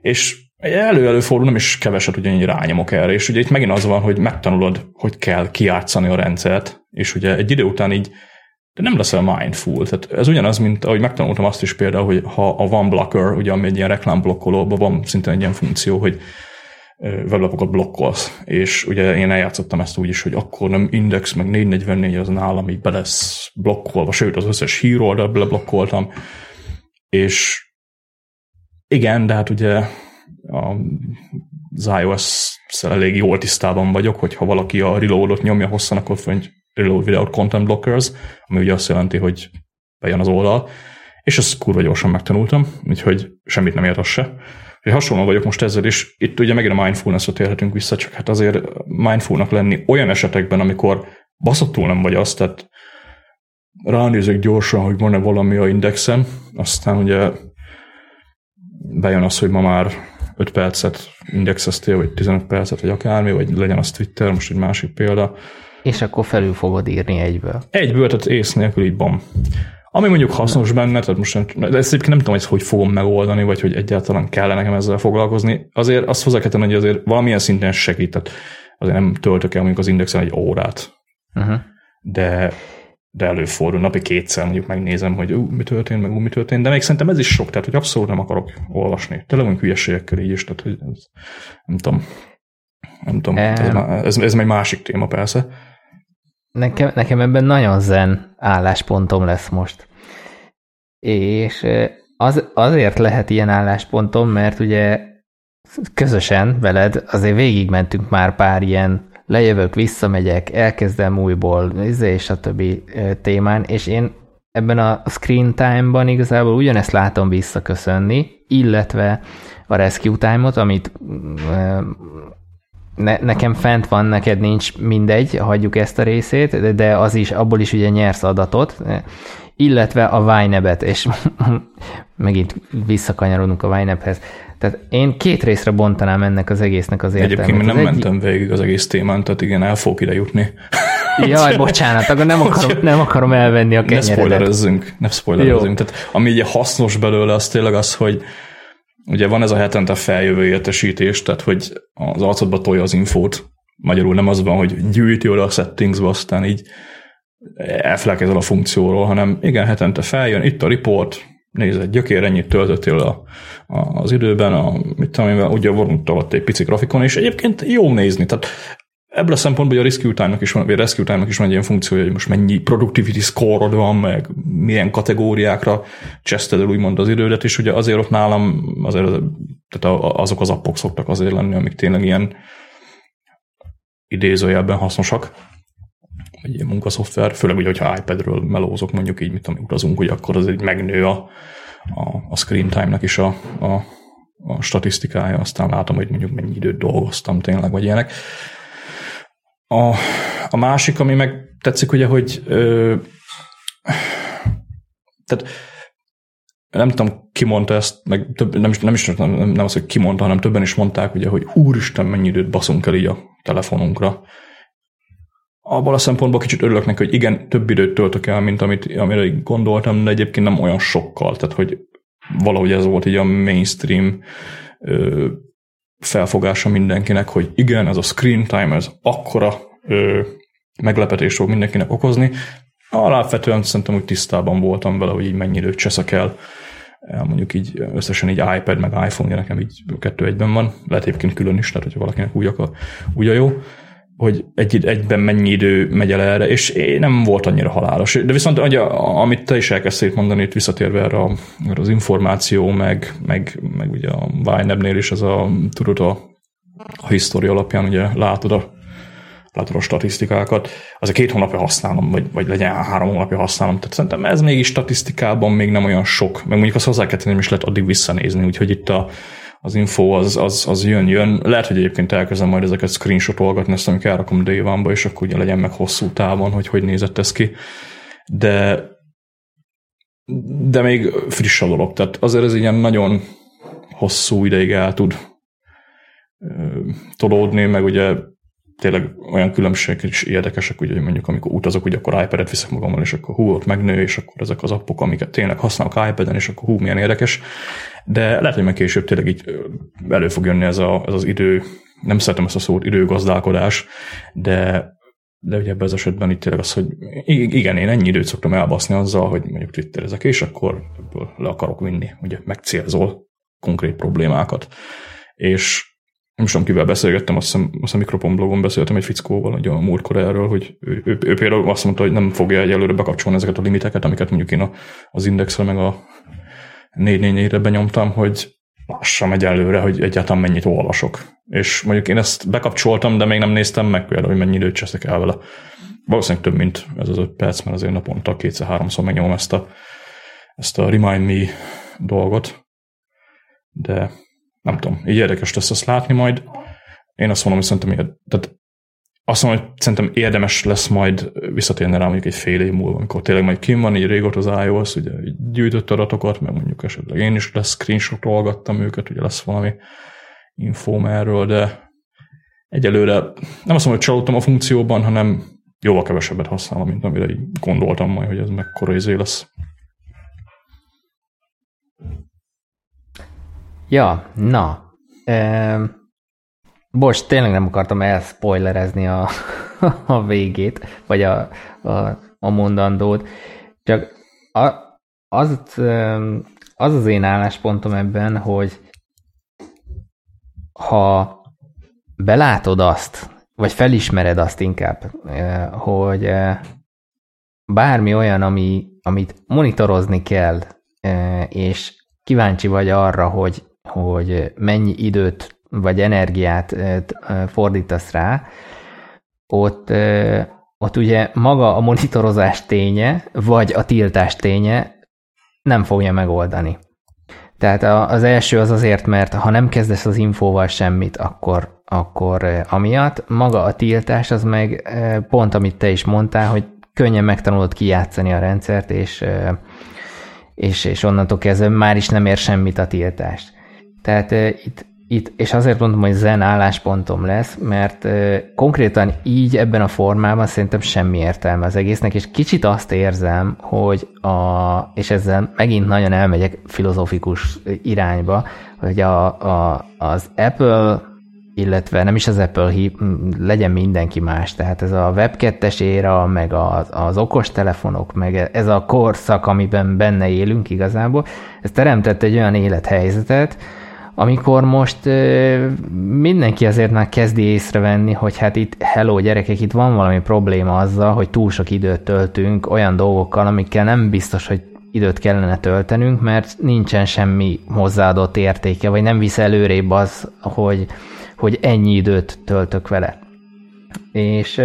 S2: és elő-előfordul, nem is keveset ugyanígy rányomok erre, és ugye itt megint az van, hogy megtanulod, hogy kell kiátszani a rendszert, és ugye egy idő után így de nem leszel mindful. Tehát ez ugyanaz, mint ahogy megtanultam azt is például, hogy ha a van blocker, ugye ami egy ilyen reklámblokkolóban van szinte egy ilyen funkció, hogy weblapokat blokkolsz, és ugye én eljátszottam ezt úgy is, hogy akkor nem index, meg 444 az nálam így be lesz blokkolva, sőt az összes híroldal blokkoltam, és igen, de hát ugye az iOS-szel elég jól tisztában vagyok, hogy ha valaki a reloadot nyomja hosszan, akkor hogy reload without content blockers, ami ugye azt jelenti, hogy bejön az oldal, és ezt kurva gyorsan megtanultam, úgyhogy semmit nem ért az se. Hogy hasonló vagyok most ezzel is, itt ugye megint a mindfulness-ot térhetünk vissza, csak hát azért mindfulnak lenni olyan esetekben, amikor baszottul nem vagy azt, tehát ránézek gyorsan, hogy van-e valami a indexem, aztán ugye bejön az, hogy ma már 5 percet indexeztél, vagy 15 percet, vagy akármi, vagy legyen az Twitter, most egy másik példa.
S1: És akkor felül fogod írni egyből.
S2: Egyből, tehát ész nélkül így bam. Ami mondjuk hasznos benne, tehát most nem, de ezt egyébként nem tudom, hogy hogy fogom megoldani, vagy hogy egyáltalán kell nekem ezzel foglalkozni. Azért azt hozzá kell tenni, hogy azért valamilyen szinten segít, tehát azért nem töltök el mondjuk az indexen egy órát. Uh-huh. De, de előfordul, napi kétszer mondjuk megnézem, hogy ú, mi történt, meg ú, mi történt, de még szerintem ez is sok, tehát hogy abszolút nem akarok olvasni. Tele van hülyeségekkel így is, tehát hogy ez, nem tudom. Nem tudom, um, ez, ez, ez egy másik téma persze.
S1: Nekem, nekem ebben nagyon zen álláspontom lesz most. És az, azért lehet ilyen álláspontom, mert ugye közösen veled azért végigmentünk már pár ilyen lejövök, visszamegyek, elkezdem újból, izé, és a többi témán, és én ebben a screen time-ban igazából ugyanezt látom visszaköszönni, illetve a rescue time-ot, amit ne, nekem fent van, neked nincs, mindegy, hagyjuk ezt a részét, de az is, abból is ugye nyersz adatot, illetve a Vynebet, és [LAUGHS] megint visszakanyarodunk a Vynebhez. Tehát én két részre bontanám ennek az egésznek az értelmét.
S2: Egyébként nem egy... mentem végig az egész témán, tehát igen, el fogok ide jutni. [LAUGHS]
S1: Jaj, bocsánat, akkor nem [LAUGHS] akarom, nem akarom elvenni a kenyeredet.
S2: Ne spoilerezzünk, ne spoilerezzünk. Tehát ami ugye hasznos belőle, az tényleg az, hogy ugye van ez a hetente feljövő értesítés, tehát hogy az arcodba tolja az infót, magyarul nem az van, hogy gyűjti oda a settingsba, aztán így elfelelkezel a funkcióról, hanem igen, hetente feljön, itt a report, nézd, gyökér, ennyit töltöttél a, a, az időben, a, mit tudom ugye vonult alatt egy pici grafikon, és egyébként jó nézni, tehát ebből a szempontból a Rescue Time-nak is van, vagy Rescue Time-nak is van egy ilyen funkciója, hogy most mennyi productivity score van, meg milyen kategóriákra cseszted el úgymond az idődet, és ugye azért ott nálam azért, tehát azok az appok szoktak azért lenni, amik tényleg ilyen idézőjelben hasznosak, egy ilyen munkaszoftver, főleg ugye, hogyha iPad-ről melózok, mondjuk így, mit tudom, utazunk, hogy akkor az egy megnő a, a, a screen time-nak is a, a, a statisztikája, aztán látom, hogy mondjuk mennyi időt dolgoztam tényleg, vagy ilyenek. A, a másik, ami meg tetszik, ugye, hogy ö, tehát nem tudom, ki mondta ezt, meg több, nem, is, nem is nem, nem az, hogy ki mondta, hanem többen is mondták, ugye, hogy úristen, mennyi időt baszunk el így a telefonunkra. Abban a szempontból kicsit örülök neki, hogy igen, több időt töltök el, mint amit, amire gondoltam, de egyébként nem olyan sokkal. Tehát, hogy valahogy ez volt így a mainstream ö, felfogása mindenkinek, hogy igen, ez a screen time, ez akkora ö, meglepetést fog mindenkinek okozni. Alapvetően szerintem úgy tisztában voltam vele, hogy így mennyi időt cseszek el. Mondjuk így összesen így iPad meg iPhone, nekem így kettő egyben van. Lehet egyébként külön is, tehát hogyha valakinek úgy, akar, úgy a jó hogy egy, egyben mennyi idő megy el erre, és nem volt annyira halálos. De viszont, ugye, amit te is elkezdtél mondani, itt visszatérve erre, erre az információ, meg, meg, meg ugye a Weinebnél is ez a, tudod, a, a história alapján ugye látod a, látod a statisztikákat, az a két hónapja használom, vagy, vagy legyen három hónapja használom, tehát szerintem ez mégis statisztikában még nem olyan sok, meg mondjuk azt hozzá kell tenni, nem is lehet addig visszanézni, úgyhogy itt a, az info az, az, az jön, jön. Lehet, hogy egyébként elkezdem majd ezeket screenshotolgatni, ezt amikor elrakom Dévánba, és akkor ugye legyen meg hosszú távon, hogy hogy nézett ez ki. De de még friss a dolog, tehát azért ez ilyen nagyon hosszú ideig el tud tolódni, meg ugye tényleg olyan különbségek is érdekesek, ugye, hogy mondjuk amikor utazok, ugye akkor iPad-et viszek magammal, és akkor hú, ott megnő, és akkor ezek az appok, amiket tényleg használok iPad-en, és akkor hú, milyen érdekes. De lehet, hogy meg később tényleg így elő fog jönni ez, a, ez az idő, nem szeretem ezt a szót, időgazdálkodás, de de ugye ebben az esetben itt tényleg az, hogy igen, én ennyi időt szoktam elbaszni azzal, hogy mondjuk twitterezek, és akkor le akarok vinni, ugye megcélzol konkrét problémákat. És nem tudom, kivel beszélgettem, azt hiszem, azt hiszem Mikropon blogon beszéltem egy fickóval, hogy a múltkor erről, hogy ő, ő, ő, például azt mondta, hogy nem fogja egyelőre bekapcsolni ezeket a limiteket, amiket mondjuk én a, az indexre meg a 444-re benyomtam, hogy lassan megy előre, hogy egyáltalán mennyit olvasok. És mondjuk én ezt bekapcsoltam, de még nem néztem meg például, hogy mennyi időt cseszek el vele. Valószínűleg több, mint ez az öt perc, mert azért naponta kétszer-háromszor megnyomom ezt a, ezt a Remind Me dolgot. De nem tudom, így érdekes lesz azt látni majd. Én azt mondom, hogy szerintem, tehát azt mondom, hogy szerintem érdemes lesz majd visszatérni rá mondjuk egy fél év múlva, amikor tényleg majd kim van, így régóta az iOS, ugye gyűjtött adatokat, meg mondjuk esetleg én is lesz screenshotolgattam őket, ugye lesz valami infóm erről, de egyelőre nem azt mondom, hogy csalódtam a funkcióban, hanem jóval kevesebbet használom, mint amire így gondoltam majd, hogy ez mekkora izé lesz.
S1: Ja, na. Bocs, tényleg nem akartam elspoilerezni a, a végét, vagy a, a, a mondandót. Csak a, az, az az én álláspontom ebben, hogy ha belátod azt, vagy felismered azt inkább, hogy bármi olyan, ami, amit monitorozni kell, és kíváncsi vagy arra, hogy hogy mennyi időt vagy energiát fordítasz rá, ott, ott ugye maga a monitorozás ténye, vagy a tiltás ténye nem fogja megoldani. Tehát az első az azért, mert ha nem kezdesz az infóval semmit, akkor, akkor amiatt. Maga a tiltás az meg pont, amit te is mondtál, hogy könnyen megtanulod kijátszani a rendszert, és, és, és onnantól kezdve már is nem ér semmit a tiltást. Tehát itt, itt, és azért mondom, hogy zen álláspontom lesz, mert konkrétan így ebben a formában szerintem semmi értelme az egésznek, és kicsit azt érzem, hogy a, és ezzel megint nagyon elmegyek filozófikus irányba, hogy a, a, az Apple illetve nem is az Apple hív, legyen mindenki más, tehát ez a web 2 éra, meg az, az okostelefonok, meg ez a korszak, amiben benne élünk igazából, ez teremtett egy olyan élethelyzetet, amikor most mindenki azért már kezdi észrevenni, hogy hát itt, hello gyerekek, itt van valami probléma azzal, hogy túl sok időt töltünk olyan dolgokkal, amikkel nem biztos, hogy időt kellene töltenünk, mert nincsen semmi hozzáadott értéke, vagy nem visz előrébb az, hogy, hogy ennyi időt töltök vele. És,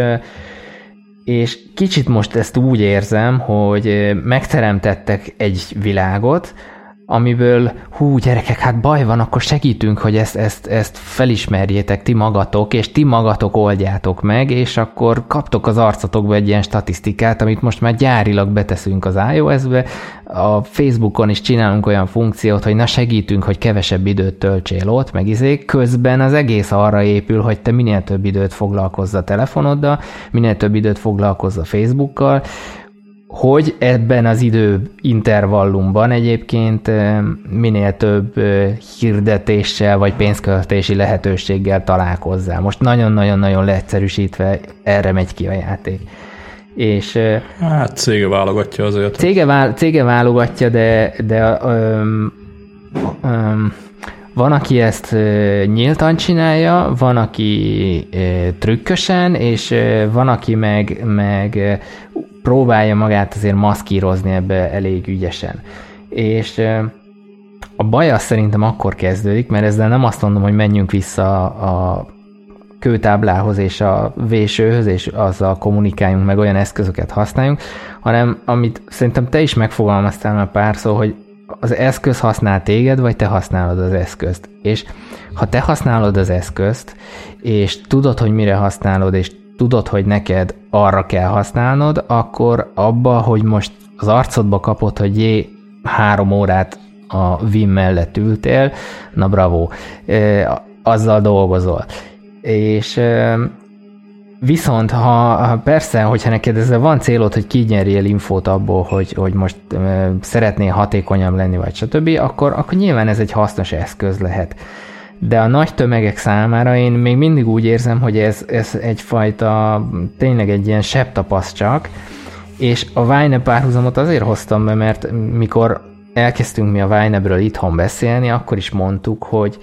S1: és kicsit most ezt úgy érzem, hogy megteremtettek egy világot, amiből hú, gyerekek, hát baj van, akkor segítünk, hogy ezt, ezt, ezt felismerjétek ti magatok, és ti magatok oldjátok meg, és akkor kaptok az arcotokba egy ilyen statisztikát, amit most már gyárilag beteszünk az iOS-be. A Facebookon is csinálunk olyan funkciót, hogy na segítünk, hogy kevesebb időt töltsél ott, meg izé. Közben az egész arra épül, hogy te minél több időt foglalkozz a telefonoddal, minél több időt foglalkozz a Facebookkal, hogy ebben az idő intervallumban egyébként minél több hirdetéssel vagy pénzköltési lehetőséggel találkozzál. Most nagyon-nagyon-nagyon leegyszerűsítve erre megy ki a játék. És,
S2: hát cége válogatja azért.
S1: Cége, vál, cége válogatja, de, de öm, öm, van, aki ezt nyíltan csinálja, van, aki trükkösen, és van, aki meg, meg próbálja magát azért maszkírozni ebbe elég ügyesen. És a baj az szerintem akkor kezdődik, mert ezzel nem azt mondom, hogy menjünk vissza a kőtáblához és a vésőhöz, és azzal kommunikáljunk, meg olyan eszközöket használjunk, hanem amit szerintem te is megfogalmaztál már pár szó, hogy az eszköz használ téged, vagy te használod az eszközt. És ha te használod az eszközt, és tudod, hogy mire használod, és tudod, hogy neked arra kell használnod, akkor abba, hogy most az arcodba kapod, hogy jé, három órát a Vim mellett ültél, na bravo, azzal dolgozol. És Viszont, ha persze, hogyha neked ezzel van célod, hogy kinyerjél infót abból, hogy, hogy most szeretnél hatékonyabb lenni, vagy stb., akkor, akkor nyilván ez egy hasznos eszköz lehet de a nagy tömegek számára én még mindig úgy érzem, hogy ez, ez egyfajta, tényleg egy ilyen tapaszt csak, és a Vine párhuzamot azért hoztam be, mert mikor elkezdtünk mi a Vine itthon beszélni, akkor is mondtuk, hogy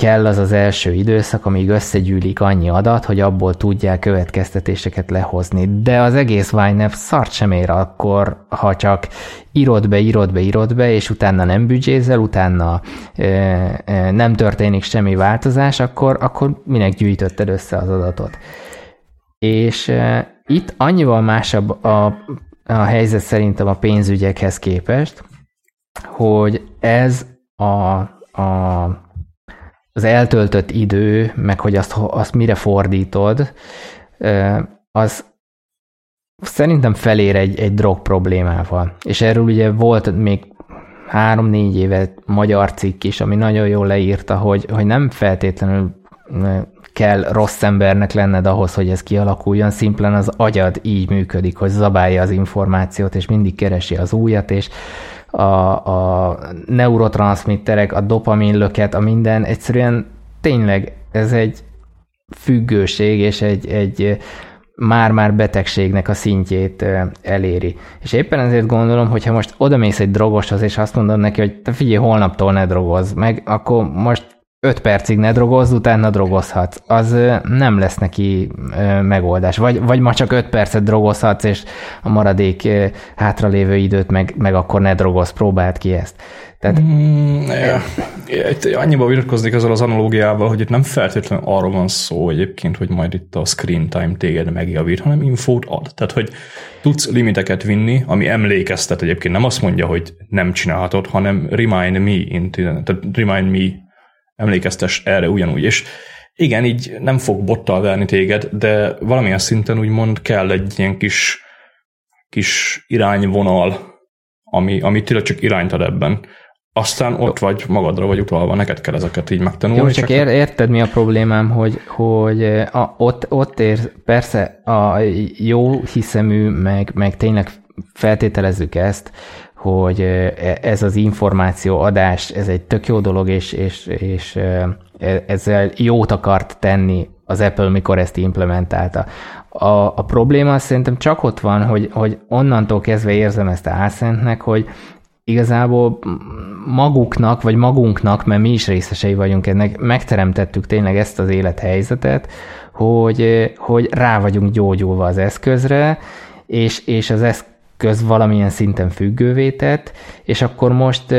S1: kell az az első időszak, amíg összegyűlik annyi adat, hogy abból tudják következtetéseket lehozni. De az egész YNAB szart sem ér akkor, ha csak írod be, írod be, írod be, és utána nem büdzsézel, utána e, e, nem történik semmi változás, akkor, akkor minek gyűjtötted össze az adatot. És e, itt annyival másabb a, a helyzet szerintem a pénzügyekhez képest, hogy ez a, a az eltöltött idő, meg hogy azt, azt mire fordítod, az szerintem felér egy, egy drog problémával. És erről ugye volt még három-négy éve magyar cikk is, ami nagyon jól leírta, hogy, hogy nem feltétlenül kell rossz embernek lenned ahhoz, hogy ez kialakuljon, szimplán az agyad így működik, hogy zabálja az információt, és mindig keresi az újat, és a, a neurotranszmitterek, a dopaminlöket, a minden, egyszerűen tényleg ez egy függőség és egy, egy már-már betegségnek a szintjét eléri. És éppen ezért gondolom, hogy ha most odamész egy drogoshoz, és azt mondod neki, hogy te figyelj, holnaptól ne drogozz meg, akkor most 5 percig ne drogozz, utána drogozhatsz. Az nem lesz neki megoldás. Vagy, vagy ma csak 5 percet drogozhatsz, és a maradék hátralévő időt meg, meg akkor ne drogozz, próbáld ki ezt.
S2: Tehát, mm, ja. Itt annyiba vitatkoznék ezzel az analógiával, hogy itt nem feltétlenül arról van szó egyébként, hogy majd itt a screen time téged megjavít, hanem infót ad. Tehát, hogy tudsz limiteket vinni, ami emlékeztet egyébként, nem azt mondja, hogy nem csinálhatod, hanem remind me, tehát remind me emlékeztes erre ugyanúgy. És igen, így nem fog bottal verni téged, de valamilyen szinten úgymond kell egy ilyen kis, kis irányvonal, ami, ami tényleg csak irányt ad ebben. aztán ott vagy magadra vagy utalva, neked kell ezeket így megtanulni.
S1: Jó, csak, csak ér, érted mi a problémám, hogy, hogy a, ott, ott ér, persze a jó hiszemű, meg, meg tényleg feltételezzük ezt, hogy ez az információ adás, ez egy tök jó dolog, és, és, és e, ezzel jót akart tenni az Apple, mikor ezt implementálta. A, a probléma szerintem csak ott van, hogy, hogy onnantól kezdve érzem ezt a álszentnek, hogy igazából maguknak, vagy magunknak, mert mi is részesei vagyunk ennek, megteremtettük tényleg ezt az élethelyzetet, hogy, hogy rá vagyunk gyógyulva az eszközre, és, és az eszköz valamilyen szinten függővé tett, és akkor most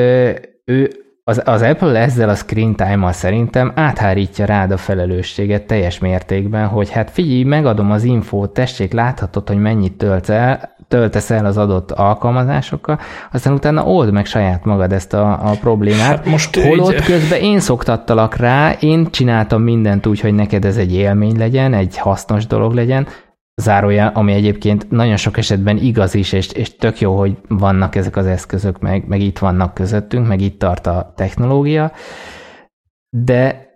S1: ő az, az Apple ezzel a screen time-mal szerintem áthárítja rád a felelősséget teljes mértékben, hogy hát figyelj, megadom az infót, tessék, láthatod, hogy mennyit töltsz el, töltesz el az adott alkalmazásokkal, aztán utána old meg saját magad ezt a, a problémát. Hát most Holott egy... közben én szoktattalak rá, én csináltam mindent úgy, hogy neked ez egy élmény legyen, egy hasznos dolog legyen, zárója, ami egyébként nagyon sok esetben igaz is, és, és tök jó, hogy vannak ezek az eszközök, meg, meg itt vannak közöttünk, meg itt tart a technológia, de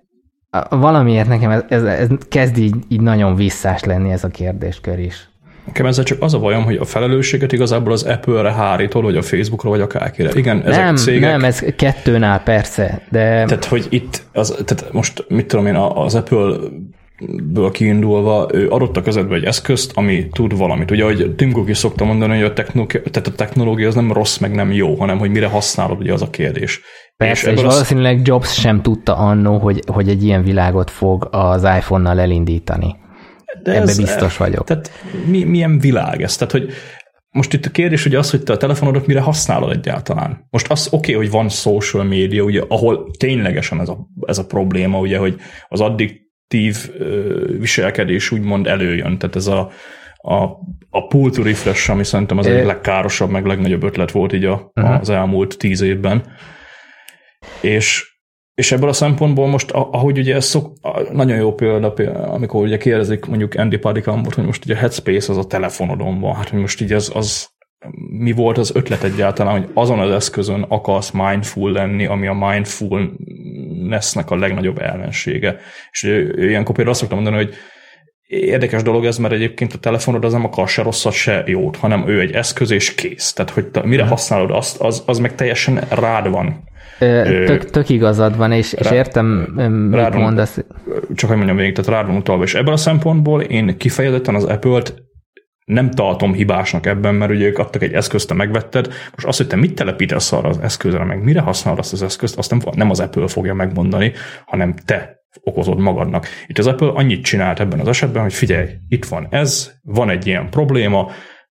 S1: valamiért nekem ez, ez, ez kezd így, így nagyon visszás lenni ez a kérdéskör is.
S2: Nekem ezzel csak az a bajom, hogy a felelősséget igazából az Apple-re hárítol, vagy a Facebookra, vagy akárkire. Igen, ezek
S1: nem,
S2: cégek...
S1: Nem, ez kettőnál persze, de...
S2: Tehát, hogy itt, az, tehát most mit tudom én, az Apple ből kiindulva ő adott a kezedbe egy eszközt, ami tud valamit. Ugye, hogy Tim Cook is szokta mondani, hogy a technológia, tehát a technológia az nem rossz, meg nem jó, hanem hogy mire használod, ugye az a kérdés.
S1: Persze, és, és valószínűleg az... Jobs sem tudta annó, hogy, hogy egy ilyen világot fog az iPhone-nal elindítani. De Ebbe ez, biztos vagyok.
S2: Tehát mi, milyen világ ez? Tehát, hogy most itt a kérdés ugye az, hogy te a telefonodat mire használod egyáltalán. Most az oké, okay, hogy van social media, ugye, ahol ténylegesen ez a, ez a probléma, ugye, hogy az addig tív viselkedés úgymond előjön. Tehát ez a, a, a pull to refresh, ami szerintem az egyik legkárosabb, meg legnagyobb ötlet volt így a, uh-huh. az elmúlt tíz évben. És, és ebből a szempontból most, ahogy ugye ez szok, nagyon jó példa, amikor ugye kérdezik mondjuk Andy Padikambot, hogy most ugye a Headspace az a telefonodon van, hát hogy most így ez, az, mi volt az ötlet egyáltalán, hogy azon az eszközön akarsz mindful lenni, ami a mindfulnessnek a legnagyobb ellensége. És ilyenkor például azt szoktam mondani, hogy érdekes dolog ez, mert egyébként a telefonod az nem akar se rosszat, se jót, hanem ő egy eszköz és kész. Tehát, hogy te, mire használod azt, az, az meg teljesen rád van.
S1: Tök, tök igazad van, és, és értem, mit rád mondasz.
S2: Csak hogy mondjam végig, tehát rád van utalva, és ebből a szempontból én kifejezetten az Apple-t nem tartom hibásnak ebben, mert ugye ők adtak egy eszközt, te megvetted, most azt, hogy te mit telepítesz arra az eszközre, meg mire használod azt az eszközt, azt nem, nem az Apple fogja megmondani, hanem te okozod magadnak. Itt az Apple annyit csinált ebben az esetben, hogy figyelj, itt van ez, van egy ilyen probléma,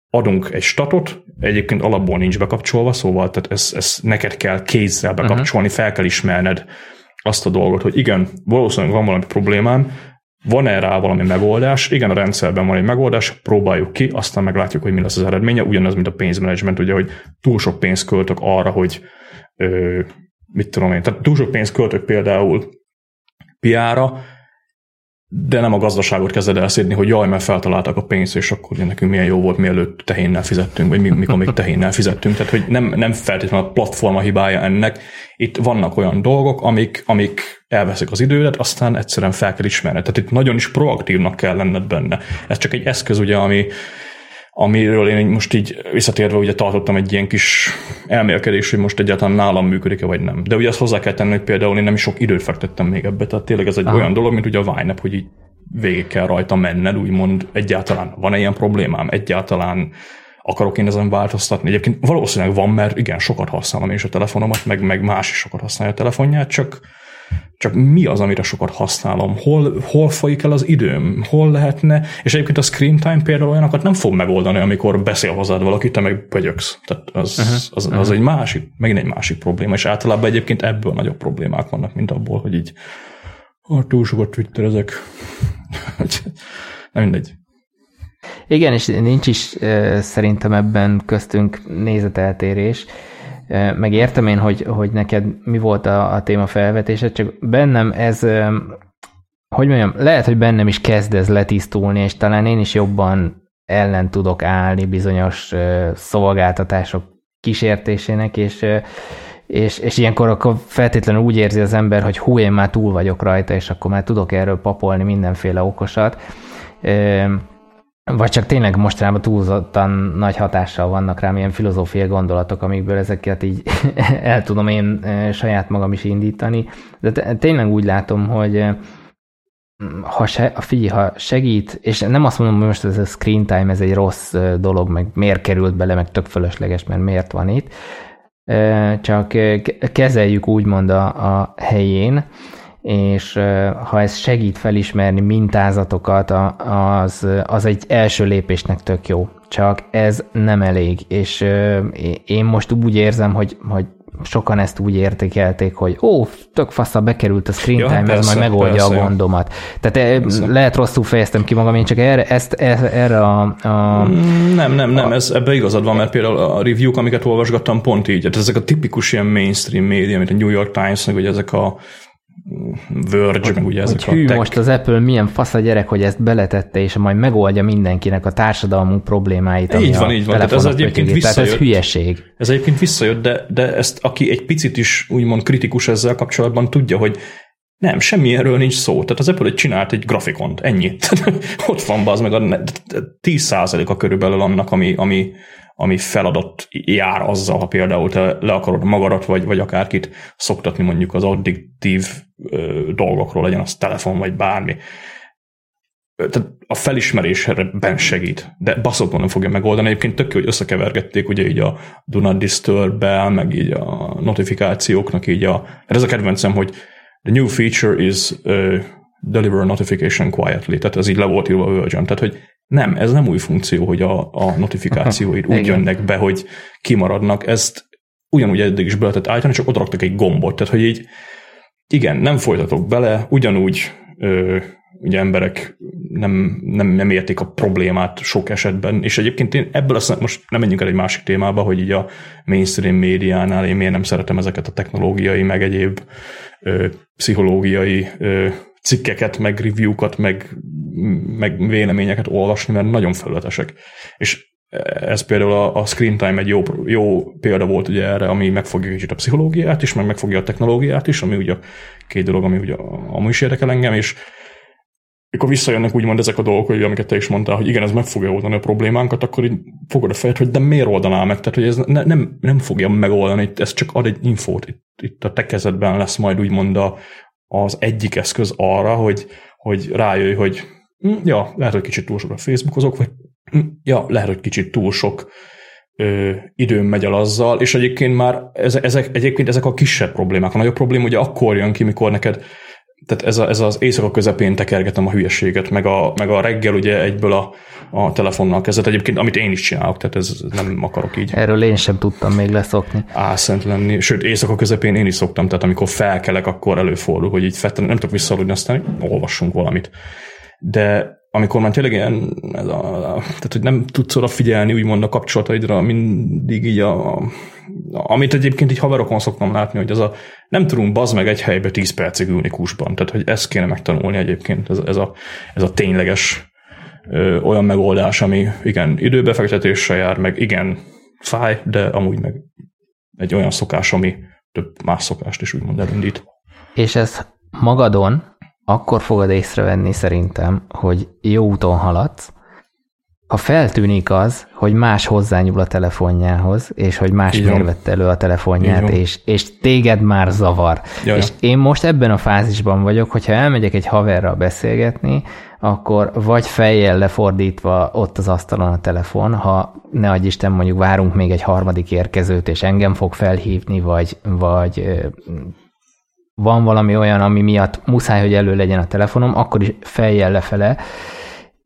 S2: adunk egy statot, egyébként alapból nincs bekapcsolva, szóval tehát ez, ez neked kell kézzel bekapcsolni, uh-huh. fel kell ismerned azt a dolgot, hogy igen, valószínűleg van valami problémám, van-e rá valami megoldás? Igen, a rendszerben van egy megoldás, próbáljuk ki, aztán meglátjuk, hogy mi lesz az eredménye. Ugyanaz, mint a pénzmenedzsment, ugye, hogy túl sok pénzt költök arra, hogy ö, mit tudom én, tehát túl sok pénzt költök például piára, de nem a gazdaságot kezded elszédni, hogy jaj, mert feltaláltak a pénzt, és akkor nekünk milyen jó volt, mielőtt tehénnel fizettünk, vagy mikor még tehénnel fizettünk. Tehát, hogy nem, nem feltétlenül a platforma hibája ennek. Itt vannak olyan dolgok, amik, amik elveszik az idődet, aztán egyszerűen fel kell ismerned. Tehát itt nagyon is proaktívnak kell lenned benne. Ez csak egy eszköz, ugye, ami, amiről én most így visszatérve ugye tartottam egy ilyen kis elmélkedés, hogy most egyáltalán nálam működik-e vagy nem. De ugye azt hozzá kell tenni, hogy például én nem is sok időt fektettem még ebbe, tehát tényleg ez egy Aha. olyan dolog, mint ugye a Vine hogy így végig kell rajta menned, úgymond egyáltalán van-e ilyen problémám, egyáltalán akarok én ezen változtatni. Egyébként valószínűleg van, mert igen, sokat használom én is a telefonomat, meg, meg más is sokat használja a telefonját, csak csak mi az, amire sokat használom, hol, hol folyik el az időm, hol lehetne, és egyébként a screen time például olyanokat nem fog megoldani, amikor beszél hozzád valaki, te meg pögyöksz. Tehát az, uh-huh. az, az uh-huh. egy másik, megint egy másik probléma, és általában egyébként ebből nagyobb problémák vannak, mint abból, hogy így ah, túl sokat twitterezek. [LAUGHS] nem mindegy.
S1: Igen, és nincs is szerintem ebben köztünk nézeteltérés meg értem én, hogy, hogy neked mi volt a, a téma felvetése, csak bennem ez, hogy mondjam, lehet, hogy bennem is kezd ez letisztulni, és talán én is jobban ellen tudok állni bizonyos szolgáltatások kísértésének, és és, és ilyenkor akkor feltétlenül úgy érzi az ember, hogy hú, én már túl vagyok rajta, és akkor már tudok erről papolni mindenféle okosat. Vagy csak tényleg mostanában túlzottan nagy hatással vannak rám ilyen filozófiai gondolatok, amikből ezeket így [LAUGHS] el tudom én saját magam is indítani. De tényleg úgy látom, hogy ha, se, figyelj, ha segít, és nem azt mondom, hogy most ez a screen time, ez egy rossz dolog, meg miért került bele, meg tök fölösleges, mert miért van itt, csak kezeljük úgymond a, a helyén, és ha ez segít felismerni mintázatokat, az, az egy első lépésnek tök jó. Csak ez nem elég, és én most úgy érzem, hogy, hogy sokan ezt úgy értékelték, hogy ó, tök faszal bekerült a screen time, ja, ez majd megoldja persze, a gondomat. Tehát persze. lehet rosszul fejeztem ki magam, én csak erre, ezt, erre a, a...
S2: Mm, nem, nem, nem, a, ez, ebbe igazad van, mert például a review-k, amiket olvasgattam, pont így. Tehát ezek a tipikus ilyen mainstream média, mint a New York Times, vagy ezek a Verge, meg ugye ezek
S1: hogy hű, a tech. most az Apple milyen fasz a gyerek, hogy ezt beletette, és majd megoldja mindenkinek a társadalmunk problémáit.
S2: Így van, így van. Tehát ez egyébként visszajött.
S1: Tehát ez hülyeség.
S2: Ez egyébként visszajött, de, de ezt aki egy picit is úgymond kritikus ezzel kapcsolatban tudja, hogy nem, semmi erről nincs szó. Tehát az Apple csinált egy grafikont, ennyit. [LAUGHS] Ott van az meg a 10%-a körülbelül annak, ami, ami, ami feladat jár azzal, ha például te le akarod magadat, vagy, vagy akárkit szoktatni mondjuk az addiktív ö, dolgokról, legyen az telefon, vagy bármi. Tehát a felismerésben segít, de baszott nem fogja megoldani. Egyébként tök hogy összekevergették ugye így a Do Not disturb meg így a notifikációknak így a... Ez a kedvencem, hogy the new feature is uh, deliver notification quietly, tehát ez így le volt írva a Virgin, tehát hogy nem, ez nem új funkció, hogy a, a notifikációid [LAUGHS] úgy jönnek be, hogy kimaradnak. Ezt ugyanúgy eddig is be lehetett állítani, csak odaraktak egy gombot. Tehát, hogy így igen, nem folytatok bele, ugyanúgy ö, ugye emberek nem, nem, nem értik a problémát sok esetben, és egyébként én ebből azt most nem menjünk el egy másik témába, hogy így a mainstream médiánál én miért nem szeretem ezeket a technológiai, meg egyéb ö, pszichológiai ö, cikkeket, meg review-kat, meg, meg véleményeket olvasni, mert nagyon felületesek. És ez például a, a Screen Time egy jó, jó példa volt ugye erre, ami megfogja kicsit a pszichológiát is, meg megfogja a technológiát is, ami ugye két dolog, ami ugye amúgy is érdekel engem, és mikor visszajönnek úgymond ezek a dolgok, hogy amiket te is mondtál, hogy igen, ez meg fogja oldani a problémánkat, akkor így fogod a fejed, hogy de miért oldaná meg? Tehát, hogy ez ne, nem, nem fogja megoldani, ez csak ad egy infót. Itt, itt a te kezedben lesz majd úgymond a, az egyik eszköz arra, hogy, hogy rájöjj, hogy hm, ja, lehet, hogy kicsit túl sok a Facebookozok, vagy hm, ja, lehet, hogy kicsit túl sok időm megy el azzal, és egyébként már ezek, egyébként ezek a kisebb problémák. A nagyobb probléma ugye akkor jön ki, mikor neked tehát ez, a, ez az éjszaka közepén tekergetem a hülyeséget, meg a, meg a reggel ugye egyből a, a telefonnal kezdett egyébként, amit én is csinálok, tehát ez nem akarok így.
S1: Erről én sem tudtam még leszokni.
S2: Álszent lenni, sőt éjszaka közepén én is szoktam, tehát amikor felkelek, akkor előfordul, hogy így fettem, nem tudok visszaludni, aztán olvassunk valamit. De amikor már tényleg ilyen, ez a, tehát hogy nem tudsz oda figyelni, úgymond a kapcsolataidra, mindig így a, a amit egyébként így haverokon szoktam látni, hogy ez a nem tudunk bazd meg egy helybe 10 percig ülni kusban. Tehát, hogy ezt kéne megtanulni egyébként, ez, ez, a, ez a tényleges ö, olyan megoldás, ami igen, időbefektetéssel jár, meg igen, fáj, de amúgy meg egy olyan szokás, ami több más szokást is úgymond elindít.
S1: És ez magadon akkor fogod észrevenni szerintem, hogy jó úton haladsz, ha feltűnik az, hogy más hozzányúl a telefonjához, és hogy más vette elő a telefonját, és, és téged már zavar. Jaj. És én most ebben a fázisban vagyok, hogyha elmegyek egy haverral beszélgetni, akkor vagy fejjel lefordítva ott az asztalon a telefon, ha ne adj Isten, mondjuk várunk még egy harmadik érkezőt, és engem fog felhívni, vagy, vagy van valami olyan, ami miatt muszáj, hogy elő legyen a telefonom, akkor is fejjel lefele,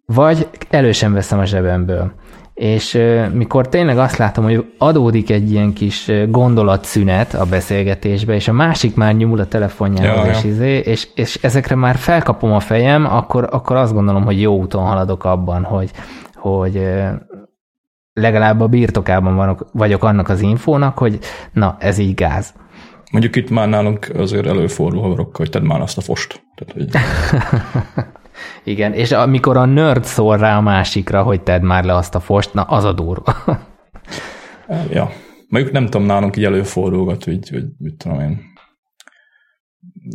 S1: vagy elő sem veszem a zsebemből. És mikor tényleg azt látom, hogy adódik egy ilyen kis gondolatszünet a beszélgetésbe, és a másik már nyúl a telefonjához, ja, és, ja. Izé, és, és ezekre már felkapom a fejem, akkor, akkor azt gondolom, hogy jó úton haladok abban, hogy, hogy legalább a birtokában vanok, vagyok annak az infónak, hogy na, ez így gáz.
S2: Mondjuk itt már nálunk azért előfordul haverokkal, hogy tedd már azt a fost. Tehát, hogy... [LAUGHS]
S1: Igen, és amikor a nerd szól rá a másikra, hogy tedd már le azt a fost, na az a durva. [LAUGHS]
S2: ja, Mondjuk nem tudom, nálunk így előfordulgat, hogy, hogy mit tudom én,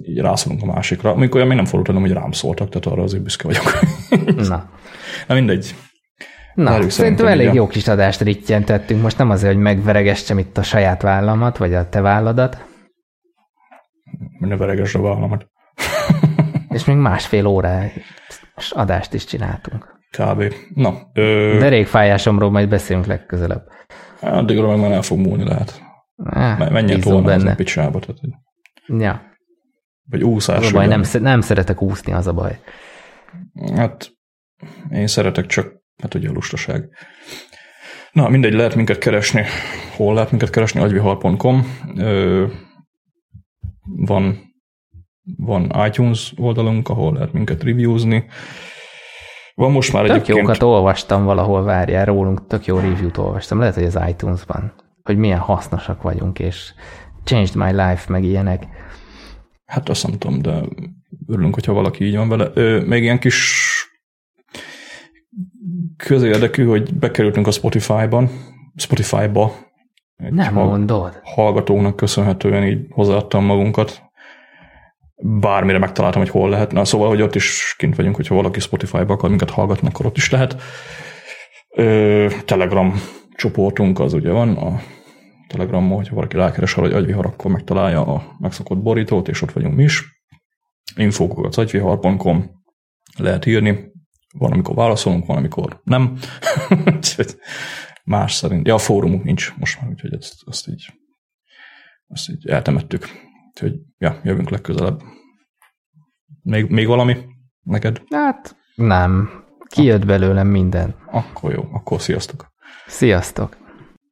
S2: így rászólunk a másikra. Amikor olyan még nem fordult hogy rám szóltak, tehát arra azért büszke vagyok. [LAUGHS]
S1: Na.
S2: Na mindegy.
S1: Na,
S2: Várjuk
S1: szerintem elég jó kis adást rittyentettünk. Most nem azért, hogy megveregessem itt a saját vállamat, vagy a te válladat,
S2: Ne veregesd a vállamat. [LAUGHS]
S1: és még másfél órás adást is csináltunk.
S2: Kb. Na, ö,
S1: Derékfájásomról majd beszélünk legközelebb.
S2: addigra meg már el fog múlni lehet.
S1: Eh,
S2: Menjen tolna benne. a picsába. Tehát,
S1: Ja,
S2: vagy úszás.
S1: az a baj, nem, nem szeretek úszni, az a baj.
S2: Hát én szeretek csak, hát ugye a lustaság. Na, mindegy, lehet minket keresni. Hol lehet minket keresni? agyvihar.com. Van, van iTunes oldalunk, ahol lehet minket reviewzni. Van most már
S1: Tök
S2: egyébként...
S1: jókat olvastam valahol, várjál, rólunk tök jó review-t olvastam. Lehet, hogy az iTunes-ban, hogy milyen hasznosak vagyunk, és changed my life, meg ilyenek.
S2: Hát azt nem tudom, de örülünk, hogyha valaki így van vele. Ö, még ilyen kis közérdekű, hogy bekerültünk a Spotify-ban, Spotify-ba. Egy
S1: Nem
S2: hall-
S1: mondod.
S2: hallgatóknak köszönhetően így hozzáadtam magunkat. Bármire megtaláltam, hogy hol lehet. Na, szóval, hogy ott is kint vagyunk, hogyha valaki Spotify-ba akar minket hallgatni, akkor ott is lehet. Ö, Telegram csoportunk az ugye van, a Telegramon, hogyha valaki rákeres arra, hogy agyvihar, akkor megtalálja a megszokott borítót, és ott vagyunk mi is. Infókokat agyvihar.com lehet írni. Van, amikor válaszolunk, van, amikor nem. [LAUGHS] Más szerint. Ja, a fórumunk nincs most már, úgyhogy ezt, azt így, azt így eltemettük. Úgyhogy, ja, jövünk legközelebb. Még, még valami neked?
S1: Hát nem. Kijött belőlem minden.
S2: Akkor jó, akkor sziasztok.
S1: Sziasztok!